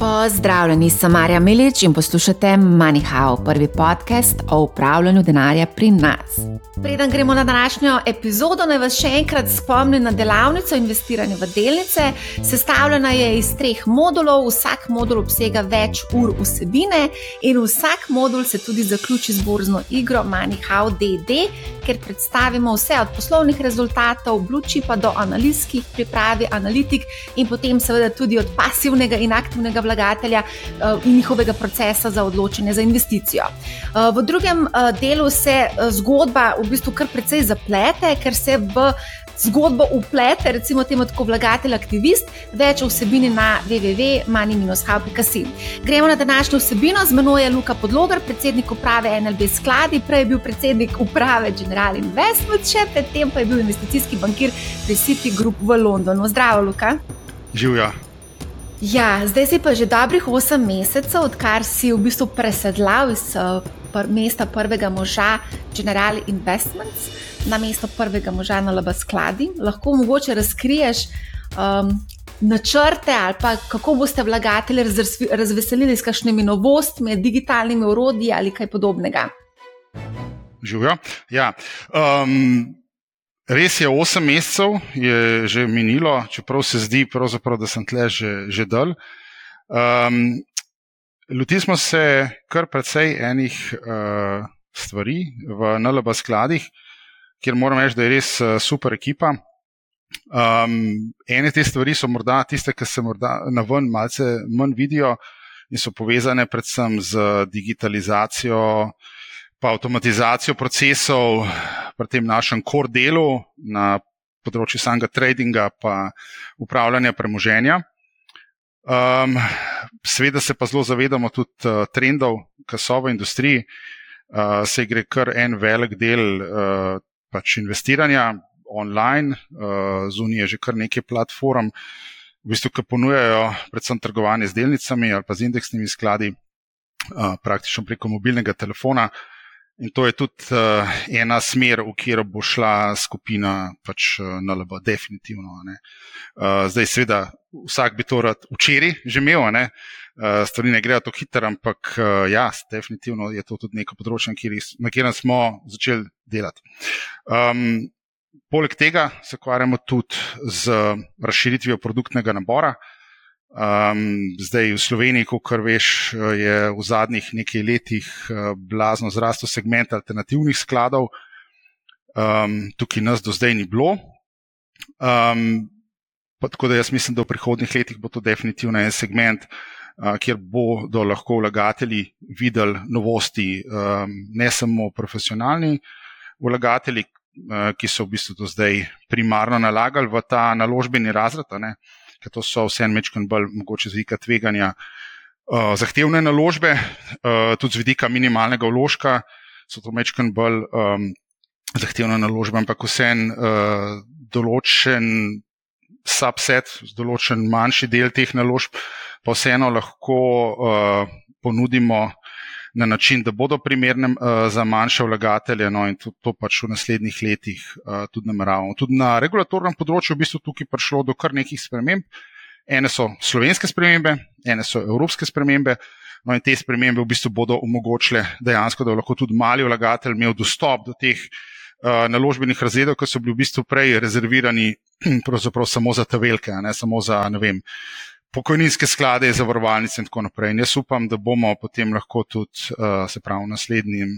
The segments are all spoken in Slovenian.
Pozdravljeni, sem Marja Milič in poslušate MoneyHow, prvi podcast o upravljanju denarja pri nas. Preden gremo na današnjo epizodo, naj vas še enkrat spomnim na delavnico investiranja v delnice. Sestavljena je iz treh modulov, vsak modul obsega več ur vsebine in vsak modul se tudi zaključi z borzno igro MoneyHow DD, ker predstavimo vse od poslovnih rezultatov, bluči pa do analitskih pripravi, analitik in potem seveda tudi od pasivnega in aktivnega vlagatelja eh, in njihovega procesa za odločanje za investicijo. Eh, v drugem eh, delu se zgodba v bistvu kar precej zaplete, ker se v zgodbo uplete, recimo temu tako vlagatelj, aktivist, več o vsebini na www.mani-hub.com. Gremo na današnjo vsebino, z menoj je Luka Podlogar, predsednik uprave NLB skladi, prej je bil predsednik uprave General Investment, še predtem pa je bil investicijski bankir pri City Group v Londonu. Zdravo, Luka. Živijo. Ja, zdaj si pa že dobrih 8 mesecev, odkar si v bistvu presedlal iz uh, pr mesta prvega moža General Investments na mesto prvega moža na LB skladi. Lahko mogoče razkriješ um, načrte ali pa kako boste vlagatelje razveselili s kakšnimi novostmi, digitalnimi urodji ali kaj podobnega. Živijo. Ja. Um, Res je, osem mesecev je že minilo, čeprav se zdi, da sem tle že, že dol. Um, Lotili smo se kar precej enih uh, stvari v NLB skladih, kjer moram reči, da je res uh, super ekipa. Um, ene te stvari so morda tiste, ki se morda na ven malce manj vidijo in so povezane predvsem z digitalizacijo, pa avtomatizacijo procesov, pri tem našem core delu na področju samega tradinga in upravljanja premoženja. Um, Sveda se pa zelo zavedamo tudi uh, trendov, ki so v industriji. Uh, se gre kar en velik del uh, pač investiranja online, uh, zunaj je že kar nekaj platform, v bistvu, ki ponujajo predvsem trgovanje z delnicami ali pa z indeksnimi skladi, uh, praktično preko mobilnega telefona. Uh, In to je tudi uh, ena smer, v katero bo šla skupina pač, uh, NLB, definitivno. Uh, zdaj, seveda, vsak bi to rad včeraj že imel, ne? Uh, stvari ne grejo tako hitro, ampak uh, ja, definitivno je to tudi neko področje, na katerem smo začeli delati. Um, poleg tega se ukvarjamo tudi z razširitvijo produktnega nabora. Um, zdaj v Sloveniji, kot veš, je v zadnjih nekaj letih uh, blazno zrastel segment alternativnih skladov, um, tukaj nas do zdaj ni bilo. Um, tako da jaz mislim, da v prihodnih letih bo to definitivno en segment, uh, kjer bodo lahko vlagatelji videli novosti, um, ne samo profesionalni vlagatelji, uh, ki so v bistvu do zdaj primarno nalagali v ta naložbeni razred ker to so vse en mečken bolj mogoče z vidika tveganja. Uh, zahtevne naložbe, uh, tudi z vidika minimalnega vložka, so to mečken bolj um, zahtevne naložbe, ampak vse en uh, določen subset, določen manjši del teh naložb, pa vseeno lahko uh, ponudimo na način, da bodo primerne uh, za manjše vlagatelje, no in to, to pač v naslednjih letih uh, tudi nameravamo. Tudi na regulatornem področju v bistvu tukaj prišlo do kar nekih sprememb. Ene so slovenske spremembe, ene so evropske spremembe. No, in te spremembe v bistvu bodo omogočile dejansko, da bo lahko tudi mali vlagatelj imel dostop do teh uh, naložbenih razredov, ki so bili v bistvu prej rezervirani samo za te velike, ne samo za ne vem, pokojninske sklade, zavarovalnice in tako naprej. In jaz upam, da bomo potem lahko tudi, uh, se pravi, v naslednjem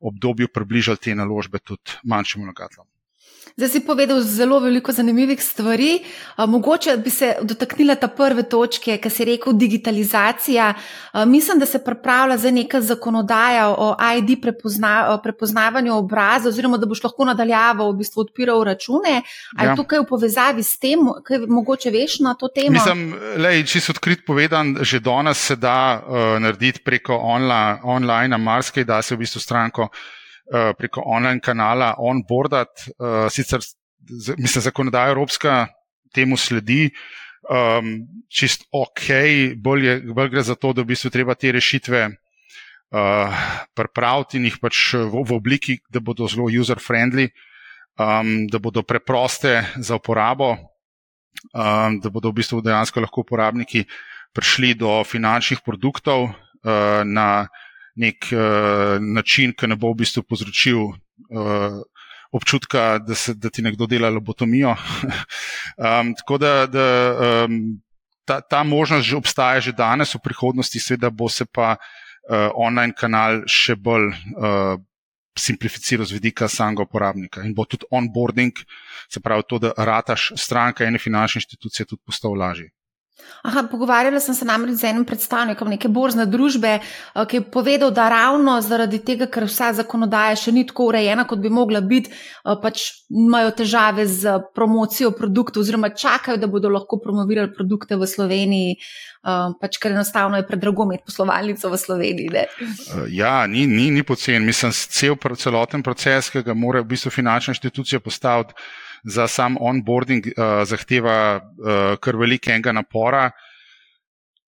obdobju približali te naložbe tudi manjšim vlagateljem. Zdaj si povedal zelo veliko zanimivih stvari. Mogoče bi se dotaknila ta prve točke, ki si rekel digitalizacija. Mislim, da se pripravlja za neka zakonodaja o ID prepozna, prepoznavanju obraza, oziroma da boš lahko nadaljeval, v bistvu odpiral račune. Ali ja. tukaj v povezavi s tem, kaj mogoče veš na to temo? Mislim, lej, čisto odkrit povedan, že danes se da uh, narediti preko online, online marsikaj, da se v bistvu stranko. Eh, preko online kanala onboardati. Uh, sicer, mislim, zakonodaja Evropska temu sledi, um, čist ok, bolj, je, bolj gre za to, da v bistvu treba te rešitve uh, pripraviti in jih pač v, v obliki, da bodo zelo user-friendly, um, da bodo preproste za uporabo, um, da bodo v bistvu dejansko lahko uporabniki prišli do finančnih produktov uh, na nek uh, način, ki ne bo v bistvu povzročil uh, občutka, da, se, da ti nekdo dela lobotomijo. um, tako da, da um, ta, ta možnost že obstaja že danes, v prihodnosti seveda bo se pa uh, online kanal še bolj. Uh, simplificiral z vidika samega uporabnika in bo tudi onboarding, se pravi to, da rataš stranka ene finančne institucije, tudi postal lažji. Aha, pogovarjala sem se namreč z enim predstavnikom neke borzne družbe, eh, ki je povedal, da ravno zaradi tega, ker vsa zakonodaja še ni tako urejena, kot bi mogla biti, eh, pač imajo težave z promocijo produktov, oziroma čakajo, da bodo lahko promovirali produkte v Sloveniji, eh, pač ker enostavno je predrago imeti poslovalnico v Sloveniji. Ne? Ja, ni, ni, ni pocen. Mislim, cel celoten proces, ki ga mora v bistvu finančna inštitucija postaviti za sam onboarding uh, zahteva uh, kar velikega napora.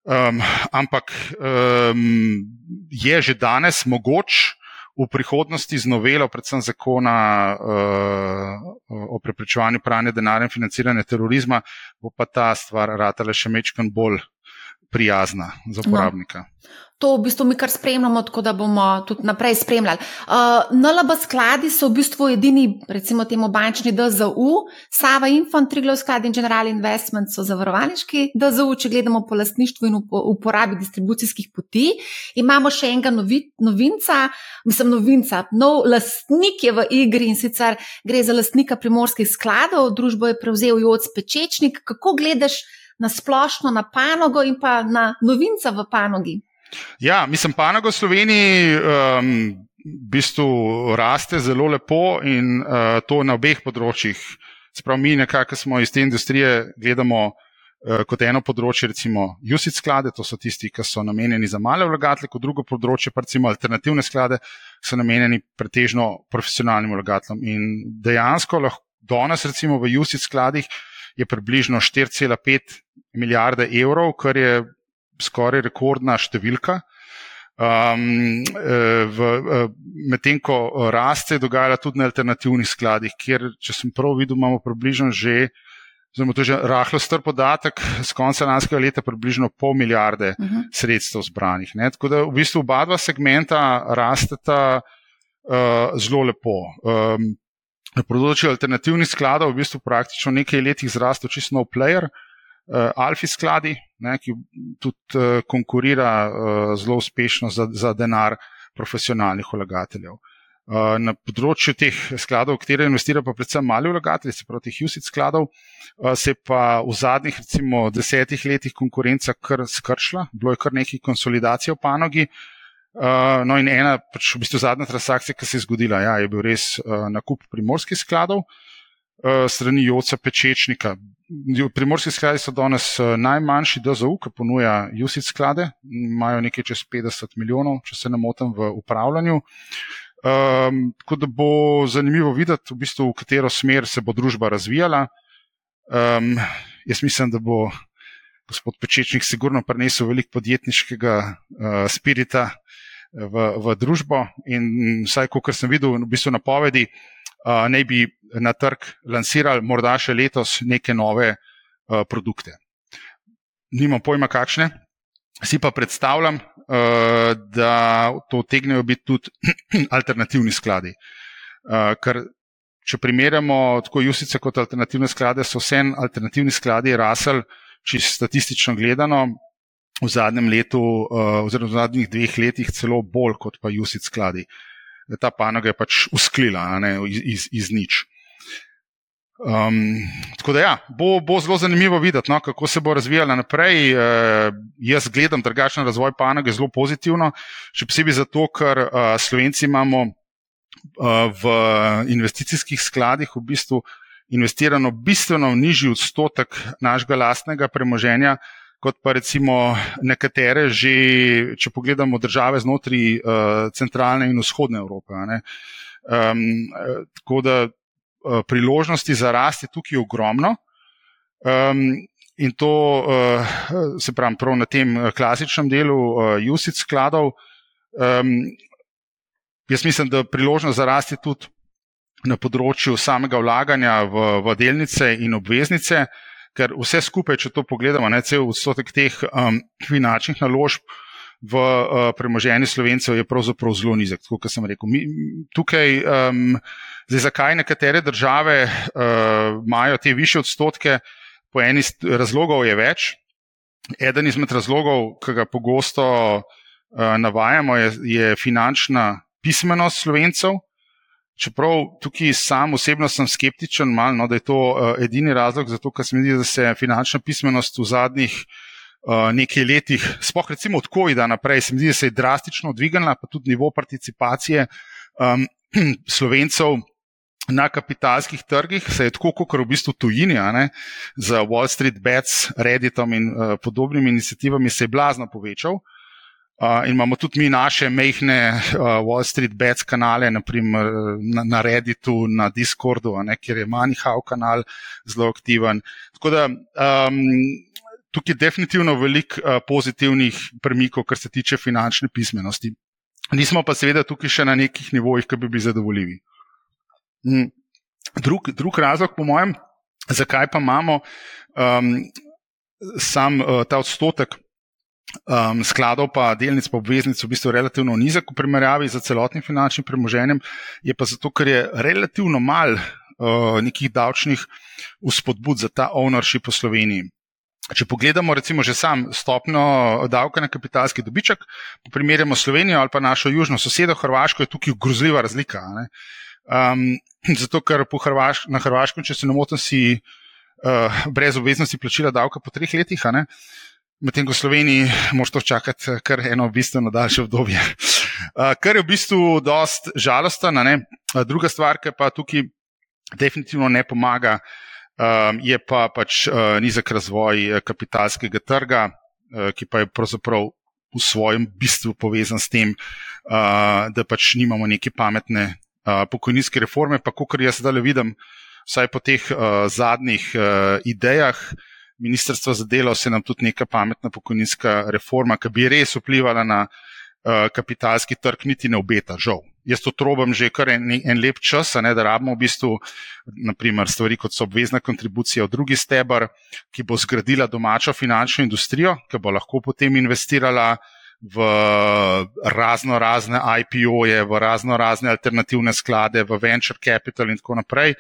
Um, ampak um, je že danes mogoč v prihodnosti z novelo, predvsem zakona uh, o preprečevanju pranja denarja in financiranja terorizma, bo pa ta stvar ratala še mečkan bolj prijazna za no. uporabnika. No to v bistvu mi kar spremljamo, tako da bomo tudi naprej spremljali. Uh, NLB skladi so v bistvu edini, recimo, temu bančni DZU, Sava Infant, Triglav sklad in General Investment so zavarovalniški DZU, če gledamo po lastništvu in uporabi distribucijskih poti. Imamo še enega novi, novinca, mislim, novinca, nov lastnik je v igri in sicer gre za lastnika primorskih skladov, družbo je prevzel Joc Pečečnik. Kako gledaš na splošno na panogo in pa na novinca v panogi? Ja, mislim, panoga v Sloveniji um, v bistvu raste zelo lepo in uh, to na obeh področjih. Sprav mi nekako smo iz te industrije gledamo uh, kot eno področje, recimo USIT sklade, to so tisti, ki so namenjeni za male vlagatelje, kot drugo področje pa recimo alternativne sklade, ki so namenjeni pretežno profesionalnim vlagateljem. In dejansko lahko danes recimo v USIT skladih je približno 4,5 milijarde evrov, kar je skoraj rekordna številka. Um, Medtem ko raste, dogaja tudi na alternativnih skladih, kjer, če sem prav videl, imamo približno že, zelo to že rahlo star podatek, z konca lanskega leta približno pol milijarde uh mhm. -huh. sredstev zbranih. Ne? Tako da v bistvu oba dva segmenta rasteta uh, zelo lepo. Um, na področju alternativnih skladov v bistvu praktično nekaj letih zrastel čisto nov player Alfi skladi, ne, ki tudi uh, konkurira uh, zelo uspešno za, za denar profesionalnih vlagateljev. Uh, na področju teh skladov, v katere investirajo pa predvsem mali vlagatelji, se pravi teh USIT skladov, uh, se pa v zadnjih recimo desetih letih konkurenca kar skršla, bilo je kar nekaj konsolidacije v panogi. Uh, no, in ena, pač v bistvu zadnja transakcija, ki se je zgodila, ja, je bil res uh, nakup primorskih skladov uh, strani Joca Pečečnika. Primorski skladi so danes eh, najmanjši DZU, ki ponuja USIT sklade, imajo nekaj čez 50 milijonov, če se ne motim, v upravljanju. Um, tako da bo zanimivo videti, v, bistvu, v katero smer se bo družba razvijala. Um, jaz mislim, da bo gospod Pečečnik sigurno prinesel veliko podjetniškega uh, spirita v, v družbo in vsaj, kot sem videl, v bistvu napovedi, uh, naj bi na trg lansirali morda še letos neke nove uh, produkte. Nimam pojma, kakšne. Si pa predstavljam, uh, da to tegnejo biti tudi alternativni skladi. Uh, ker, če primerjamo tako Jusice kot alternativne sklade, so vse alternativni skladi rasli, čisto statistično gledano, v zadnjem letu, uh, oziroma v zadnjih dveh letih, celo bolj kot pa Jusic skladi. Ta panoga je pač usklila ne, iz, iz, nič. Um, tako da, ja, bo, bo zelo zanimivo videti, no, kako se bo razvijala naprej. E, jaz gledam drugačen razvoj panoge zelo pozitivno, še posebej zato, ker uh, Slovenci imamo uh, v investicijskih skladih v bistvu investirano bistveno nižji odstotek našega lastnega premoženja, kot pa recimo nekatere, že če pogledamo države znotraj uh, centralne in vzhodne Evrope. Um, tako da Eh, priložnosti za rast je tukaj ogromno. Um, in to uh, se pravi prav na tem klasičnem delu uh, USIT skladov. Um, jaz mislim, da priložnost za rast je tudi na področju samega vlaganja v, v delnice in obveznice. Ker vse skupaj, če to pogledamo, ne, cel odstotek teh um, finančnih naložb v uh, premoženju slovencev je pravzaprav zelo nizek, kot sem rekel. Mi, tukaj, um, zdaj, zakaj nekatere države uh, imajo te više odstotke, po eni razlogov je več. Eden izmed razlogov, ki ga pogosto uh, navajamo, je, je finančna pismenost slovencev. Čeprav tukaj sam osebno sem skeptičen, mal, no, da je to uh, edini razlog, zato ker se mi zdi, da se finančna pismenost v zadnjih uh, nekaj letih, spoh recimo od COVID-a naprej, se mi zdi, da se je drastično dvignila, pa tudi nivo participacije um, slovencev na kapitalskih trgih, se je tako, kot v bistvu tujini, z Wall Street Bets, Redditom in uh, podobnimi inicijativami, se je blazno povečal. Uh, in imamo tudi mi naše mehne uh, Wall Street Bets kanale, naprimer na, na Redditu, na Discordu, ne, kjer je Manihau kanal zelo aktiven. Tako da um, tukaj je definitivno veliko uh, pozitivnih premikov, kar se tiče finančne pismenosti. Nismo pa seveda tukaj še na nekih nivojih, ki bi bili zadovoljivi. Mm. Drug, drug razlog, po mojem, zakaj pa imamo um, sam uh, ta odstotek um, skladov, pa delnic, pa obveznic v bistvu relativno nizek v primerjavi z celotnim finančnim premoženjem, je pa zato, ker je relativno mal uh, nekih davčnih uspodbud za ta ownership v Sloveniji. Če pogledamo recimo že sam stopno davka na kapitalski dobiček, primerjamo Slovenijo ali pa našo južno sosedo Hrvaško, je tukaj grozljiva razlika. Um, zato, ker Hrvaš, na Hrvaškem, če se ne motim, si uh, brez obveznosti plačila davka po treh letih, medtem ko v Sloveniji moraš to čakati kar eno bistveno daljše obdobje. Uh, kar je v bistvu dost žalostno. Uh, druga stvar, ki pa tukaj definitivno ne pomaga, je pa pač nizek razvoj kapitalskega trga, ki pa je pravzaprav. V svojem bistvu povezan s tem, da pač nimamo neke pametne pokojninske reforme, pa kot jaz zdaj vidim, vsaj po teh zadnjih idejah Ministrstva za delo, se nam tudi neka pametna pokojninska reforma, ki bi res vplivala na uh, kapitalski trg, niti ne obeta, žal. Jaz to trobam že kar en, en lep čas, ne, da rabimo v bistvu naprimer, stvari, kot so obvezna kontribucija v drugi stebr, ki bo zgradila domačo finančno industrijo, ki bo lahko potem investirala v razno razne IPO-je, v razno razne alternativne sklade, v venture capital in tako naprej.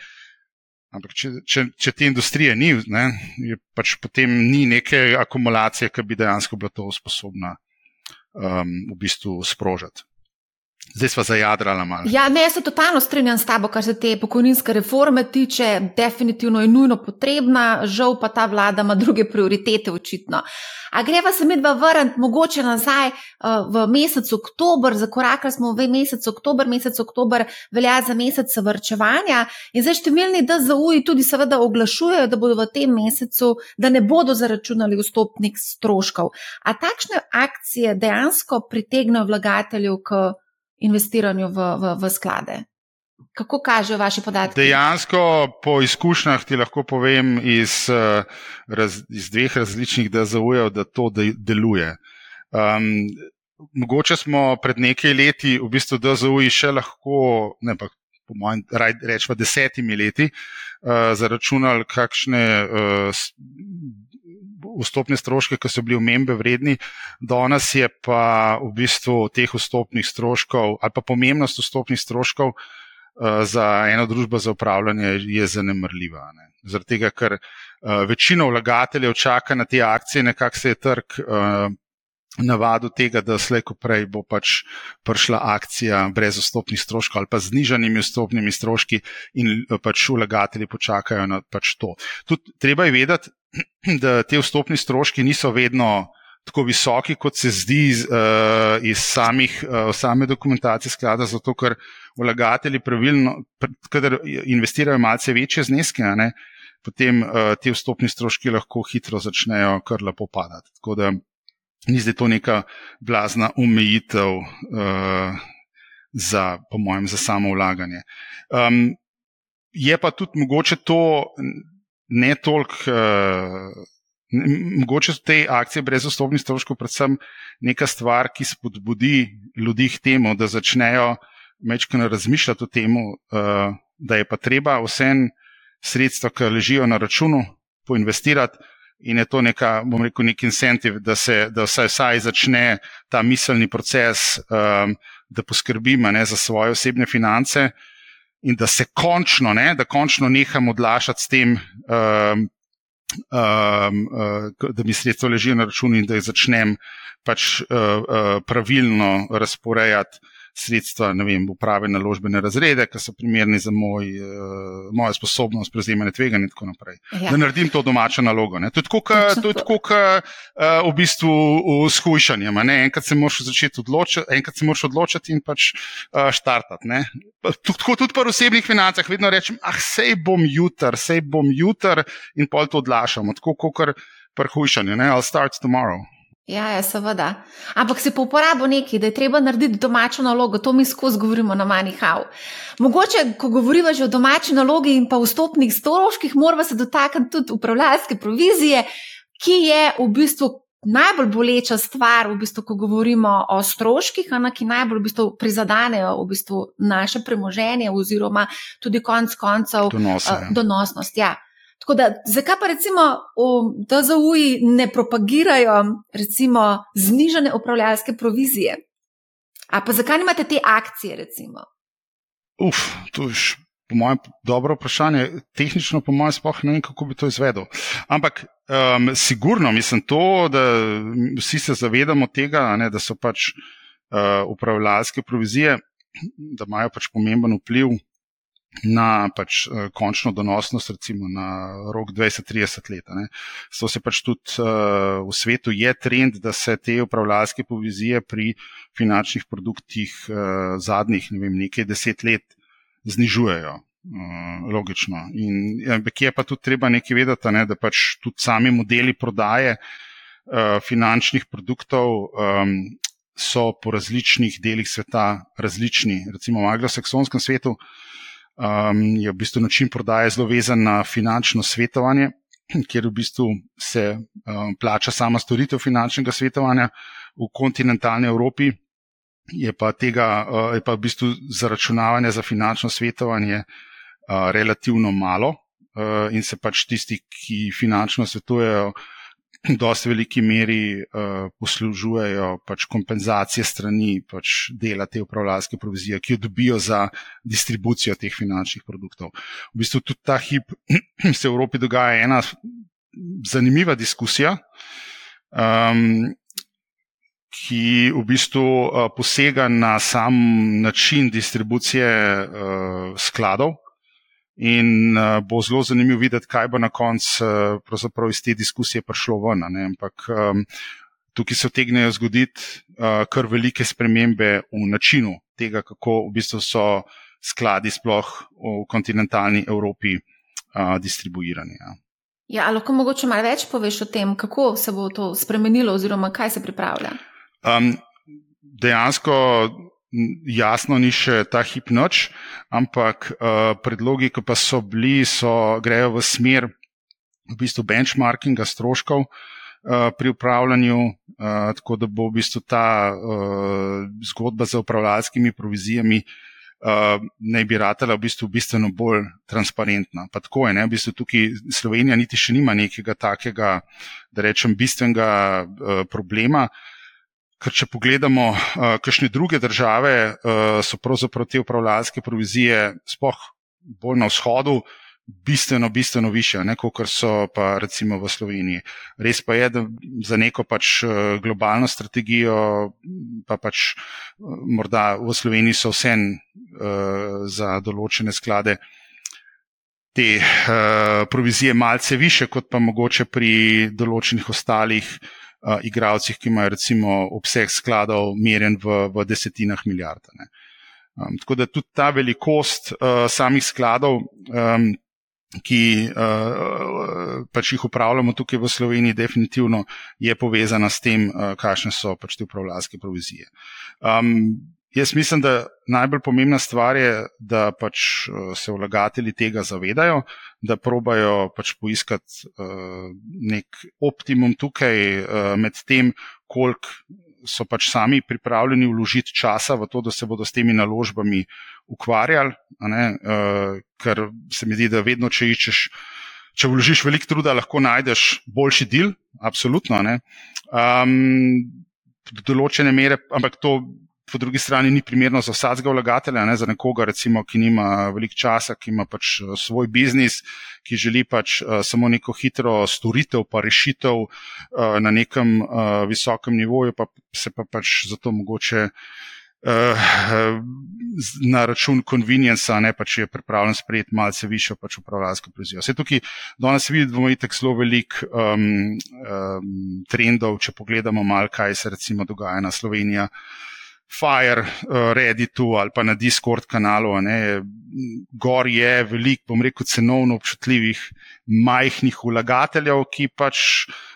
Ampak, če, če, če te industrije ni, ne, pač potem ni neke akumulacije, ki bi dejansko bila to sposobna um, v bistvu sprožiti. Zdaj smo zajadrali malo. Ja, ne, jaz se totalno strinjam s tabo, kar se te pokojninske reforme tiče. Definitivno je nujno potrebna, žal pa ta vlada ima druge prioritete, očitno. A greva se mi dva vrniti mogoče nazaj uh, v mesec oktober, zakorakali smo v mesec oktober, mesec oktober velja za mesec vrčevanja in zdaj številni DZU-ji tudi seveda oglašujejo, da bodo v tem mesecu, da ne bodo zaračunali vstopnih stroškov. A takšne akcije dejansko pritegnejo vlagateljev k investiranju v, v, v sklade. Kako kažejo vaše podatke? Dejansko, po izkušnjah ti lahko povem iz, eh, raz, iz dveh različnih DZU-jev, da to deluje. Um, mogoče smo pred nekaj leti, v bistvu DZU-ji še lahko, ne pa po mojem, rečemo desetimi leti, uh, zaračunali kakšne uh, vstopne stroške, ki so bili omembe vredni, danes je pa v bistvu teh vstopnih stroškov ali pa pomembnost vstopnih stroškov uh, za eno družbo za upravljanje je zanemrljiva. Ne. Zaradi tega, ker uh, večina vlagateljev čaka na te akcije, nekako se je trg. Navadu tega, da slejko prej bo pač prišla akcija brez vstopnih stroškov ali pa z znižanimi vstopnimi stroški in pač vlagatelji počakajo na pač to. Tudi treba je vedeti, da te vstopni stroški niso vedno tako visoki, kot se zdi iz, uh, iz samih, uh, same dokumentacije sklada, zato ker vlagatelji pravilno, kadar investirajo malce večje zneske, ne, potem te vstopni stroški lahko hitro začnejo kar lepo padati. Tako da ni zdaj to neka blazna omejitev uh, za, po mojem, za samo vlaganje. Um, je pa tudi mogoče to ne toliko. Uh, Mogoče so te akcije brez osnovnih stroškov predvsem neka stvar, ki spodbudi ljudi k temu, da začnejo mečkano razmišljati o tem, uh, da je pa treba vse sredstva, ki ležijo na računu, poinvestirati. In je to neka, bom rekel, nek incentiv, da se da vsaj, vsaj začne ta miselni proces, um, da poskrbimo ne, za svoje osebne finance in da se končno, ne, da končno nehamo odlašati s tem, um, um, uh, da mi sredstvo leži na računu in da jih začnem pač uh, uh, pravilno razporejati sredstva, ne vem, uprave naložbene razrede, ki so primerni za moj, uh, mojo sposobnost prevzemanja tveganja in tako naprej. Ja. Da naredim to domačo nalogo. Ne. To je tako, kot uh, v bistvu skušanje. Enkrat se moraš začeti odločiti, enkrat se moraš odločiti in pač uh, štartati. Tako tudi pri osebnih financah vedno rečem, ah, sej bom jutr, sej bom jutr in pol to odlašamo. Tako kot pri hujšanju, I'll start tomorrow. Ja, ja, seveda. Ampak si po uporabi nekaj, da je treba narediti domačo nalogo, to mi skozi govorimo na Manihau. Mogoče, ko govorimo že o domači nalogi in pa vstopnih stroških, moramo se dotakniti tudi upravljalske provizije, ki je v bistvu najbolj boleča stvar, v bistvu, ko govorimo o stroških, ana, ki najbolj v bistvu prizadanejo v bistvu naše premoženje oziroma tudi konc koncev Donos, uh, donosnost. Ja. Tako da, zakaj pa recimo v DZU-ji ne propagirajo recimo znižene upravljalske provizije? A pa zakaj nimate te akcije? Recimo? Uf, to je po mojem dobro vprašanje. Tehnično, po mojem, sploh ne vem, kako bi to izvedel. Ampak um, sigurno mislim to, da vsi se zavedamo tega, ne, da so pač uh, upravljalske provizije, da imajo pač pomemben vpliv na pač, uh, končno donosnost, recimo na rok 20-30 let. So se pač tudi uh, v svetu je trend, da se te upravljalske povizije pri finančnih produktih uh, zadnjih ne vem, nekaj deset let znižujejo. Uh, logično. In ja, je pa tudi treba nekaj vedeti, ne, da pač tudi sami modeli prodaje uh, finančnih produktov um, so po različnih delih sveta različni. Recimo v anglosaksonskem svetu uh, um, je v bistvu način prodaje zelo vezan na finančno svetovanje, kjer v bistvu se um, plača sama storitev finančnega svetovanja v kontinentalni Evropi. Je pa, tega, uh, je pa v bistvu zaračunavanje za finančno svetovanje uh, relativno malo, uh, in se pač tisti, ki finančno svetujejo, v dosti veliki meri uh, poslužujejo pač kompenzacije strani pač dela te upravljalske provizije, ki jo dobijo za distribucijo teh finančnih produktov. V bistvu tudi ta hip se v Evropi dogaja ena zanimiva diskusija. Um, Ki v bistvu uh, posega na sam način distribucije uh, skladov, In uh, bo zelo zanimivo videti, kaj bo na koncu uh, iz te diskusije prišlo ven. Ampak um, tukaj se vtegnejo zgoditi uh, kar velike spremembe v načinu tega, kako v bistvu so skladi sploh v kontinentalni Evropi uh, distribuirani. Ja. Ja, lahko mogoče malo več poveš o tem, kako se bo to spremenilo, oziroma kaj se pripravlja? Um, dejansko jasno ni še ta hip noč, ampak uh, predlogi, ki pa so bili, so, grejo v smer v bistvu benchmarkinga stroškov uh, pri upravljanju, uh, tako da bo v bistvu ta uh, zgodba z upravljalskimi provizijami. Uh, naj bi ratela v bistvu bistveno bolj transparentna. Pa tako je, ne? v bistvu tukaj Slovenija niti še nima nekega takega, da rečem, bistvenega uh, problema, uh, Ker če pogledamo, uh, kakšne druge države uh, so pravzaprav te upravljalske provizije, spoh bolj na vzhodu, bistveno, bistveno više, kot so pa recimo v Sloveniji. Res pa je, da za neko pač globalno strategijo, pa pač morda v Sloveniji so vse uh, za določene sklade. Te uh, provizije malce više, kot pa mogoče pri določenih ostalih uh, uh, igravcih, ki imajo recimo obseg skladov merjen v, v desetinah milijard. Um, tako da tudi ta velikost uh, samih skladov, um, ki uh, pač jih upravljamo tukaj v Sloveniji, definitivno je povezana s tem, uh, kakšne so pač te upravljalske provizije. Um, Jaz mislim, da najbolj pomembna stvar je, da pač eh, se vlagatelji tega zavedajo, da probajo pač poiskati uh, nek optimum tukaj uh, med tem, koliko so pač sami pripravljeni vložiti časa v to, da se bodo s temi naložbami ukvarjali. Uh, ker se mi zdi, da vedno, če iščeš če vložiš veliko truda, lahko najdeš boljši del, absolutno. Um, do določene mere, ampak to po drugi strani ni primerno za vsakega vlagatelja, ne za nekoga, recimo, ki nima veliko časa, ki ima pač eh, svoj biznis, ki želi pač uh, samo neko hitro storitev, pa rešitev uh, na nekem uh, visokem nivoju, pa se pa pač zato mogoče. Uh, na račun convenience, ne pa če je pripravljen sprejeti malce višjo pač upravljalsko prozijo. Vse tukaj danes vidimo itek zelo velik um, um, trendov, če pogledamo mal, kaj se recimo dogaja na Sloveniji. Fire, uh, Redditu ali pa na Discord kanalu. Ne. Gor je veliko, bom rekel, cenovno občutljivih, majhnih vlagateljev, ki pač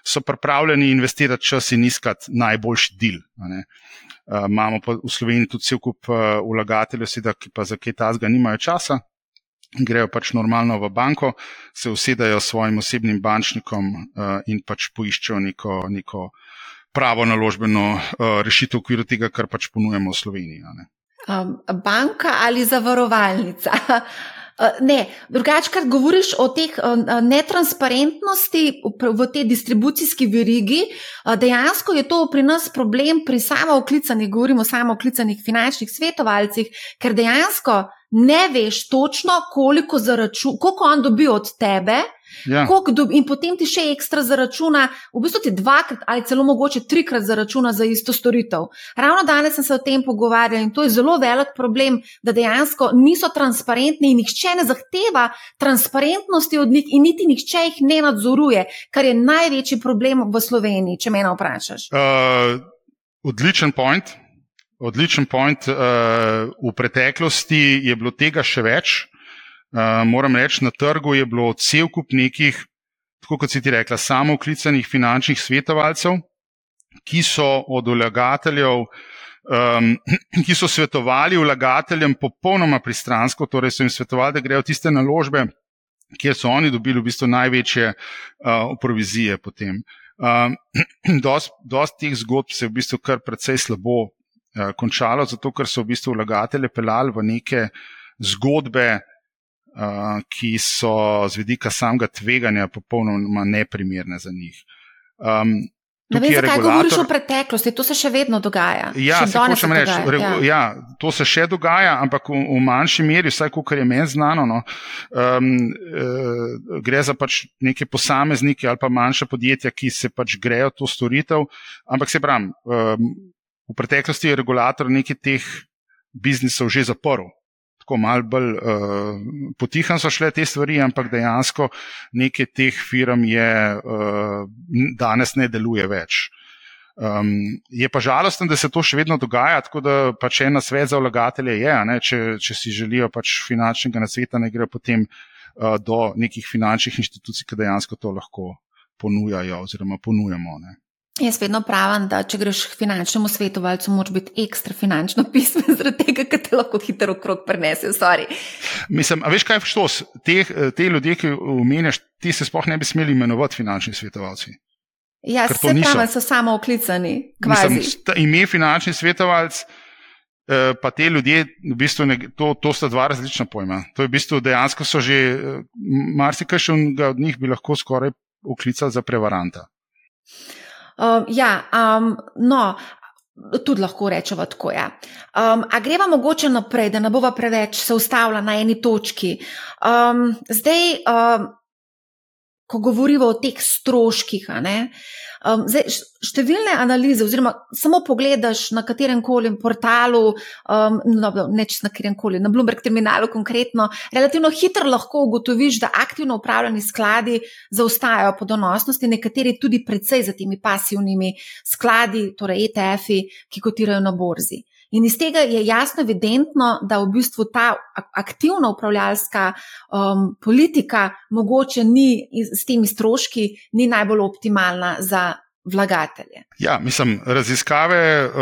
so pripravljeni investirati čas in iskati najboljši del. Uh, imamo pa v Sloveniji tudi cel kup uh, vlagateljev, seveda, ki pa za kaj tasga nimajo časa. Grejo pač normalno v banko, se usedajo s svojim osebnim bančnikom uh, in pač poiščejo neko, neko uh, pravo naložbeno uh, rešitev v okviru tega, kar pač ponujemo v Sloveniji. Um, banka ali zavarovalnica? Uh, ne, drugače, kar govoriš o teh uh, netransparentnosti v tej distribucijski verigi, dejansko je to pri nas problem pri samooklicanih, govorimo o samooklicanih finančnih svetovalcih, ker dejansko ne veš točno, koliko, račun, koliko on dobi od tebe, Ja. In potem ti še ekstra zaračuna, v bistvu ti dvakrat ali celo mogoče trikrat zaračuna za isto storitev. Ravno danes sem se o tem pogovarjal in to je zelo velik problem, da dejansko niso transparentni in nihče ne zahteva transparentnosti od njih in niti nihče jih ne nadzoruje, kar je največji problem v Sloveniji, če me vprašaš. Uh, odličen point. Odličen point. Uh, v preteklosti je bilo tega še več. Eh, moram reči, na trgu je bilo cel kup nekih, tako kot si ti rekla, samooklicanih finančnih svetovalcev, ki so od vlagateljev, um, ki so svetovali vlagateljem popolnoma pristransko, torej so jim svetovali, da grejo tiste naložbe, kjer so oni dobili v bistvu največje uh, provizije potem. Um, dost, dost teh zgodb se je v bistvu kar precej slabo uh, končalo, zato ker so v bistvu vlagatelje pelali v neke zgodbe, uh, ki so z vidika samega tveganja popolnoma neprimerne za njih. Um, Ne vem, zakaj regulator... govoriš o preteklosti, to se še vedno dogaja. Ja, se hočem reči, regu... ja. ja, to se še dogaja, ampak v, v manjši meri, vsaj kar je meni znano, no, um, uh, gre za pač neke posameznike ali pa manjša podjetja, ki se pač grejo to storitev. Ampak se pravim, um, v preteklosti je regulator nekaj teh biznisov že zaprl tako mal bolj uh, potihan so šle te stvari, ampak dejansko nekaj teh firm je uh, danes ne deluje več. Um, je pa žalosten, da se to še vedno dogaja, tako da pač ena svet za vlagatelje je, ne, če, če si želijo pač finančnega nasveta, ne gre potem uh, do nekih finančnih inštitucij, ki dejansko to lahko ponujajo oziroma ponujemo. Ne. Jaz vedno pravim, da če greš k finančnemu svetovalcu, moraš biti ekstra finančno pismen, zaradi tega, ker te lahko hitro okrog prenese. Mislim, a veš kaj, štos, te, te ljudje, ki omenjaš, ti se sploh ne bi smeli imenovati finančni svetovalci. Ja, se pravi, so samo oklicani. Mislim, ime finančni svetovalc, eh, pa te ljudje, v bistvu ne, to, to sta dva različna pojma. To je v bistvu dejansko so že, eh, marsikaj še od njih bi lahko skoraj oklicali za prevaranta. Um, ja, um, no, tudi lahko rečemo tako. Ja. Um, a greva mogoče naprej, da ne bova preveč se ustavila na eni točki. Um, zdaj, um, ko govorimo o teh stroških, ne, Um, zdaj, številne analize, oziroma samo pogledaš na katerem koli portalu, um, no, neč na katerem koli, na Bloomberg terminalu konkretno, relativno hitro lahko ugotoviš, da aktivno upravljeni skladi zaostajajo po donosnosti, nekateri tudi predvsej za temi pasivnimi skladi, torej ETF-i, ki kotirajo na borzi. In iz tega je jasno evidentno, da v bistvu ta aktivna upravljalska um, politika mogoče ni s temi stroški, ni najbolj optimalna za vlagatelje. Ja, mislim, raziskave uh,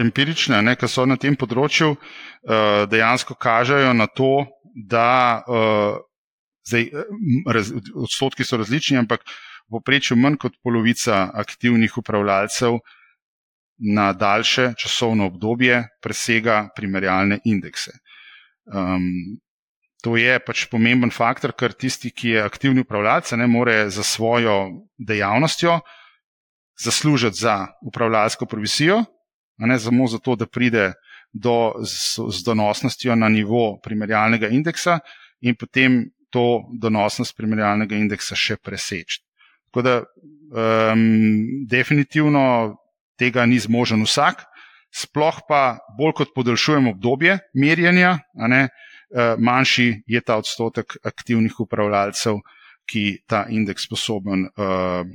empirične, ne, ki so na tem področju, uh, dejansko kažejo na to, da uh, zdaj, raz, odstotki so različni, ampak v povprečju manj kot polovica aktivnih upravljalcev na daljše časovno obdobje presega primerjalne indekse. Um, To je pač pomemben faktor, ker tisti, ki je aktivni upravljalec, ne more za svojo dejavnostjo zaslužiti za upravljalsko provisijo, ne samo zato, da pride do, z, z donosnostjo na nivo primerjalnega indeksa in potem to donosnost primerjalnega indeksa še preseči. Tako da um, definitivno tega ni zmožen vsak, sploh pa bolj kot podaljšujemo obdobje merjenja, ne, Eh, manjši je ta odstotek aktivnih upravljalcev, ki ta indeks sposoben. Uh,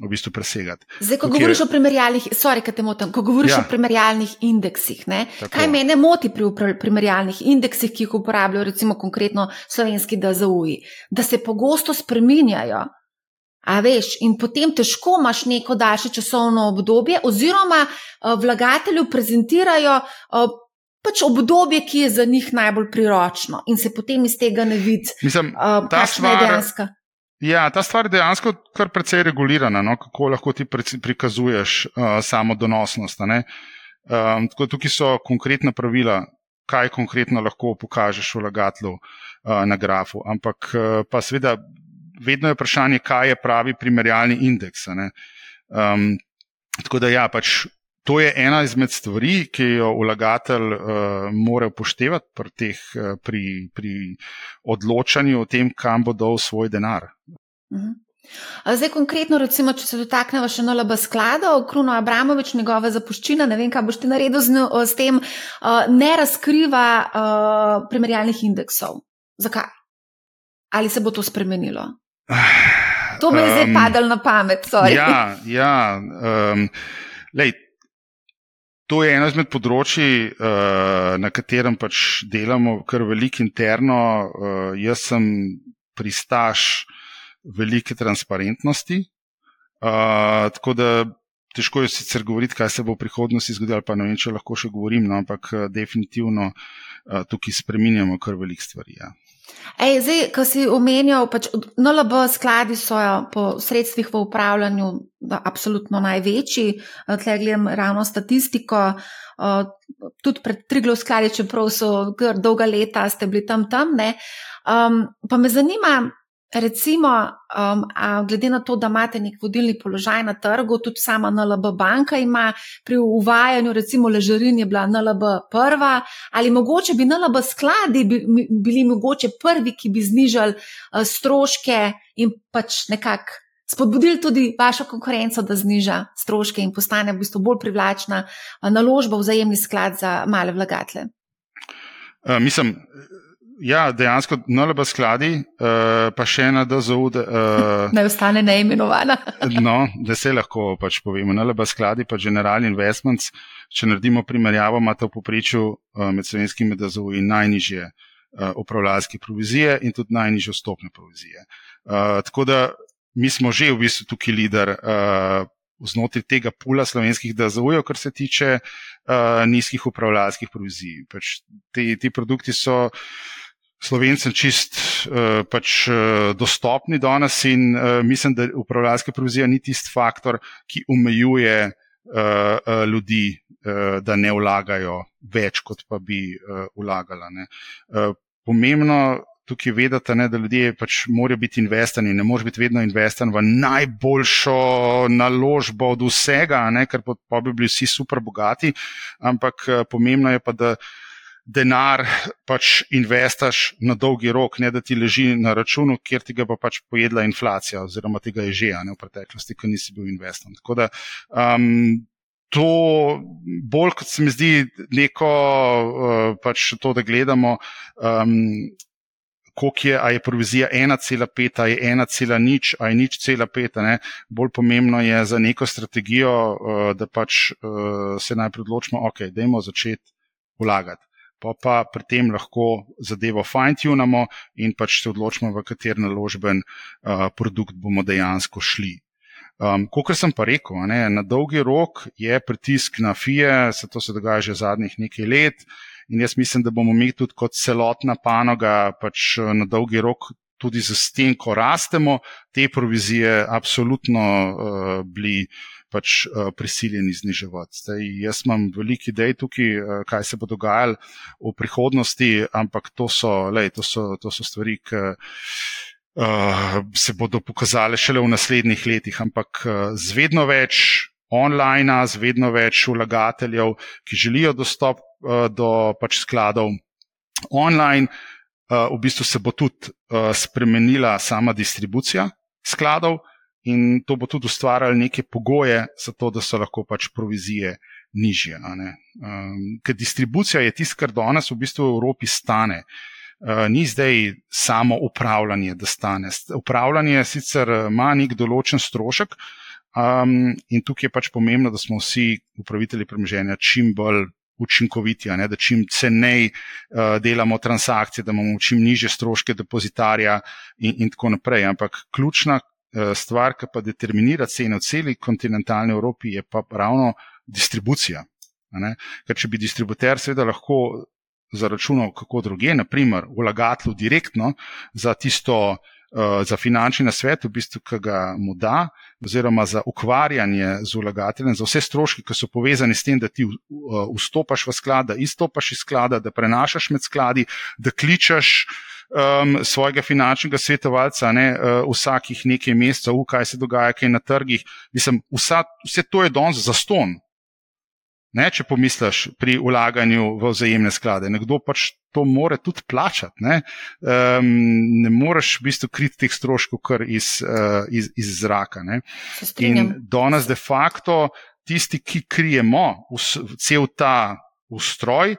V bistvu presegati. Zdaj, ko Tukaj govoriš o primerjalnih, sorry, motam, ko govoriš ja. o primerjalnih indeksih, ne, kaj mene moti pri primerjalnih indeksih, ki jih uporabljajo, recimo konkretno slovenski DZUI, da se pogosto spreminjajo. A veš, in potem težko imaš neko daljše časovno obdobje, oziroma uh, vlagatelju prezentirajo uh, pač obdobje, ki je za njih najbolj priročno in se potem iz tega ne vidi, uh, kakšna je dejansko. Ja, ta stvar je dejansko kar precej regulirana, no? kako lahko ti prikazuješ uh, samo donosnost. Um, tukaj so konkretna pravila, kaj konkretno lahko pokažeš vlagatelju uh, na grafu. Ampak uh, pa seveda, vedno je vprašanje, kaj je pravi primerjalni indeks. Um, tako da ja, pač To je ena izmed stvari, ki jo vlagatelj uh, mora upoštevati pri, teh, uh, pri, pri odločanju o tem, kam bo dal svoj denar. Mhm. Zdaj, konkretno, recimo, če se dotaknemo še NLB skladov, Kruno Abramovič, njegova zapuščina, ne vem, kaj boš ti naredil z, z tem, uh, ne razkriva uh, primerjalnih indeksov. Zakaj? Ali se bo to spremenilo? To mi je um, zdaj padalo na pamet. Sorry. Ja, ja um, lej, To je eno izmed področji, uh, na katerem pač delamo kar veliko interno. Uh, jaz sem pristaš velike transparentnosti. Uh, tako da težko je sicer govoriti, kaj se bo v prihodnosti zgodilo, pa ne vem, če lahko še govorim, no, ampak definitivno uh, tukaj spreminjamo kar veliko stvari. Ja. Ej, zdaj, ko si omenjal, pač NLB skladi so po sredstvih v upravljanju absolutno največji. Eh, tle gledam ravno statistiko. Eh, tudi pred Triglo skladi, čeprav so dolga leta, ste bili tam tam. Um, pa me zanima, Recimo, um, glede na to, da imate nek vodilni položaj na trgu, tudi sama NLB banka ima pri uvajanju, recimo, ležarin je bila NLB prva, ali mogoče bi NLB skladi bili mogoče prvi, ki bi znižali uh, stroške in pač nekako spodbudili tudi vašo konkurenco, da zniža stroške in postane v bistvu bolj privlačna uh, naložba v vzajemni sklad za male vlagatelje. Uh, mislim, ja, dejansko NLB skladi, uh, pa še ena DZU. Uh, Naj ostane neimenovana. no, da se lahko pač povemo. NLB skladi, pa General Investments, če naredimo primerjavo, imate v poprečju uh, med slovenskimi DZU in najnižje uh, upravljalske provizije in tudi najnižje stopne provizije. Uh, tako da mi smo že v bistvu tukaj lider. Uh, Znotraj tega pula slovenskih DZU-jev, kar se tiče uh, nizkih upravljalskih provizij. Pač ti, ti produkti so slovencem čist uh, pač, uh, dostopni danes in uh, mislim, da upravljalska provizija ni tisti faktor, ki omejuje uh, uh, ljudi, uh, da ne vlagajo več, kot pa bi uh, vlagala. Uh, pomembno. Tukaj vedete, ne, da ljudje pač morajo biti investirani, ne moreš biti vedno investiran v najboljšo naložbo od vsega, ne, ker pa bi bili vsi super bogati, ampak pomembno je pa, da uh, denar pač investaš na dolgi rok, ne da ti leži na računu, kjer ti ga pa pač pojedla inflacija, oziroma tega je že, ne v preteklosti, ko nisi bil investor. Tako da um, to bolj kot se mi zdi neko, uh, pač to, da gledamo. Um, Koliko je, a je provizija 1,5, a je 1,0, a je nič cela 5. Ne? Bolj pomembno je za neko strategijo, uh, da pač uh, se najprej odločimo, ok, dajmo začeti vlagati pa pa pri tem lahko zadevo fine-tunamo in pač se odločimo, v kater naložben uh, produkt bomo dejansko šli. Um, Kot sem pa rekel, ne, na dolgi rok je pritisk na FIE, se to se dogaja že zadnjih nekaj let in jaz mislim, da bomo mi tudi kot celotna panoga pač na dolgi rok. Tudi z tem, ko rastemo, te provizije, absolutno uh, bili pač prisiljeni zniževati. Zdaj, jaz imam veliki idej tukaj, kaj se bo dogajalo v prihodnosti, ampak to so, lej, to so, to so stvari, ki. Uh, se bodo pokazale šele v naslednjih letih, ampak uh, z vedno več online, z vedno več vlagateljev, ki želijo dostop uh, do pač skladov online, uh, v bistvu se bo tudi uh, spremenila sama distribucija skladov in to bo tudi ustvarjalo neke pogoje za to, da so lahko pač provizije nižje. Um, ker distribucija je tisto, kar danes v bistvu v Evropi stane. Uh, ni zdaj samo upravljanje, da stane. Upravljanje sicer eh, ima nek določen strošek um, in tukaj je pač pomembno, da smo vsi upravitelji premoženja čim bolj učinkoviti, ne, da čim cenej uh, delamo transakcije, da imamo čim niže stroške depozitarja in, in tako naprej. Ampak ključna stvar, ki pa determinira cene v celi kontinentalni Evropi, je pa ravno distribucija. Ker če bi distributer seveda lahko zaračunal kako druge, naprimer vlagatelju direktno za tisto, uh, za finančni nasvet, v bistvu, ki ga mu da, oziroma za ukvarjanje z vlagateljem, za vse stroške, ki so povezani s tem, da ti uh, vstopaš v sklad, da izstopaš iz sklada, da prenašaš med skladi, da kličeš. Um, svojega finančnega svetovalca, ne, uh, vsakih nekaj mesecev, kaj se dogaja, kaj na trgih. Mislim, vsa, vse to je danes za ston, Ne, če pomisliš pri ulaganju v vzajemne sklade, nekdo pač to more tudi plačati. Ne, um, ne moreš v bistvu kriti teh stroškov kar iz, uh, iz, iz zraka. Ne. In danes de facto tisti, ki krijemo cel ta ustroj,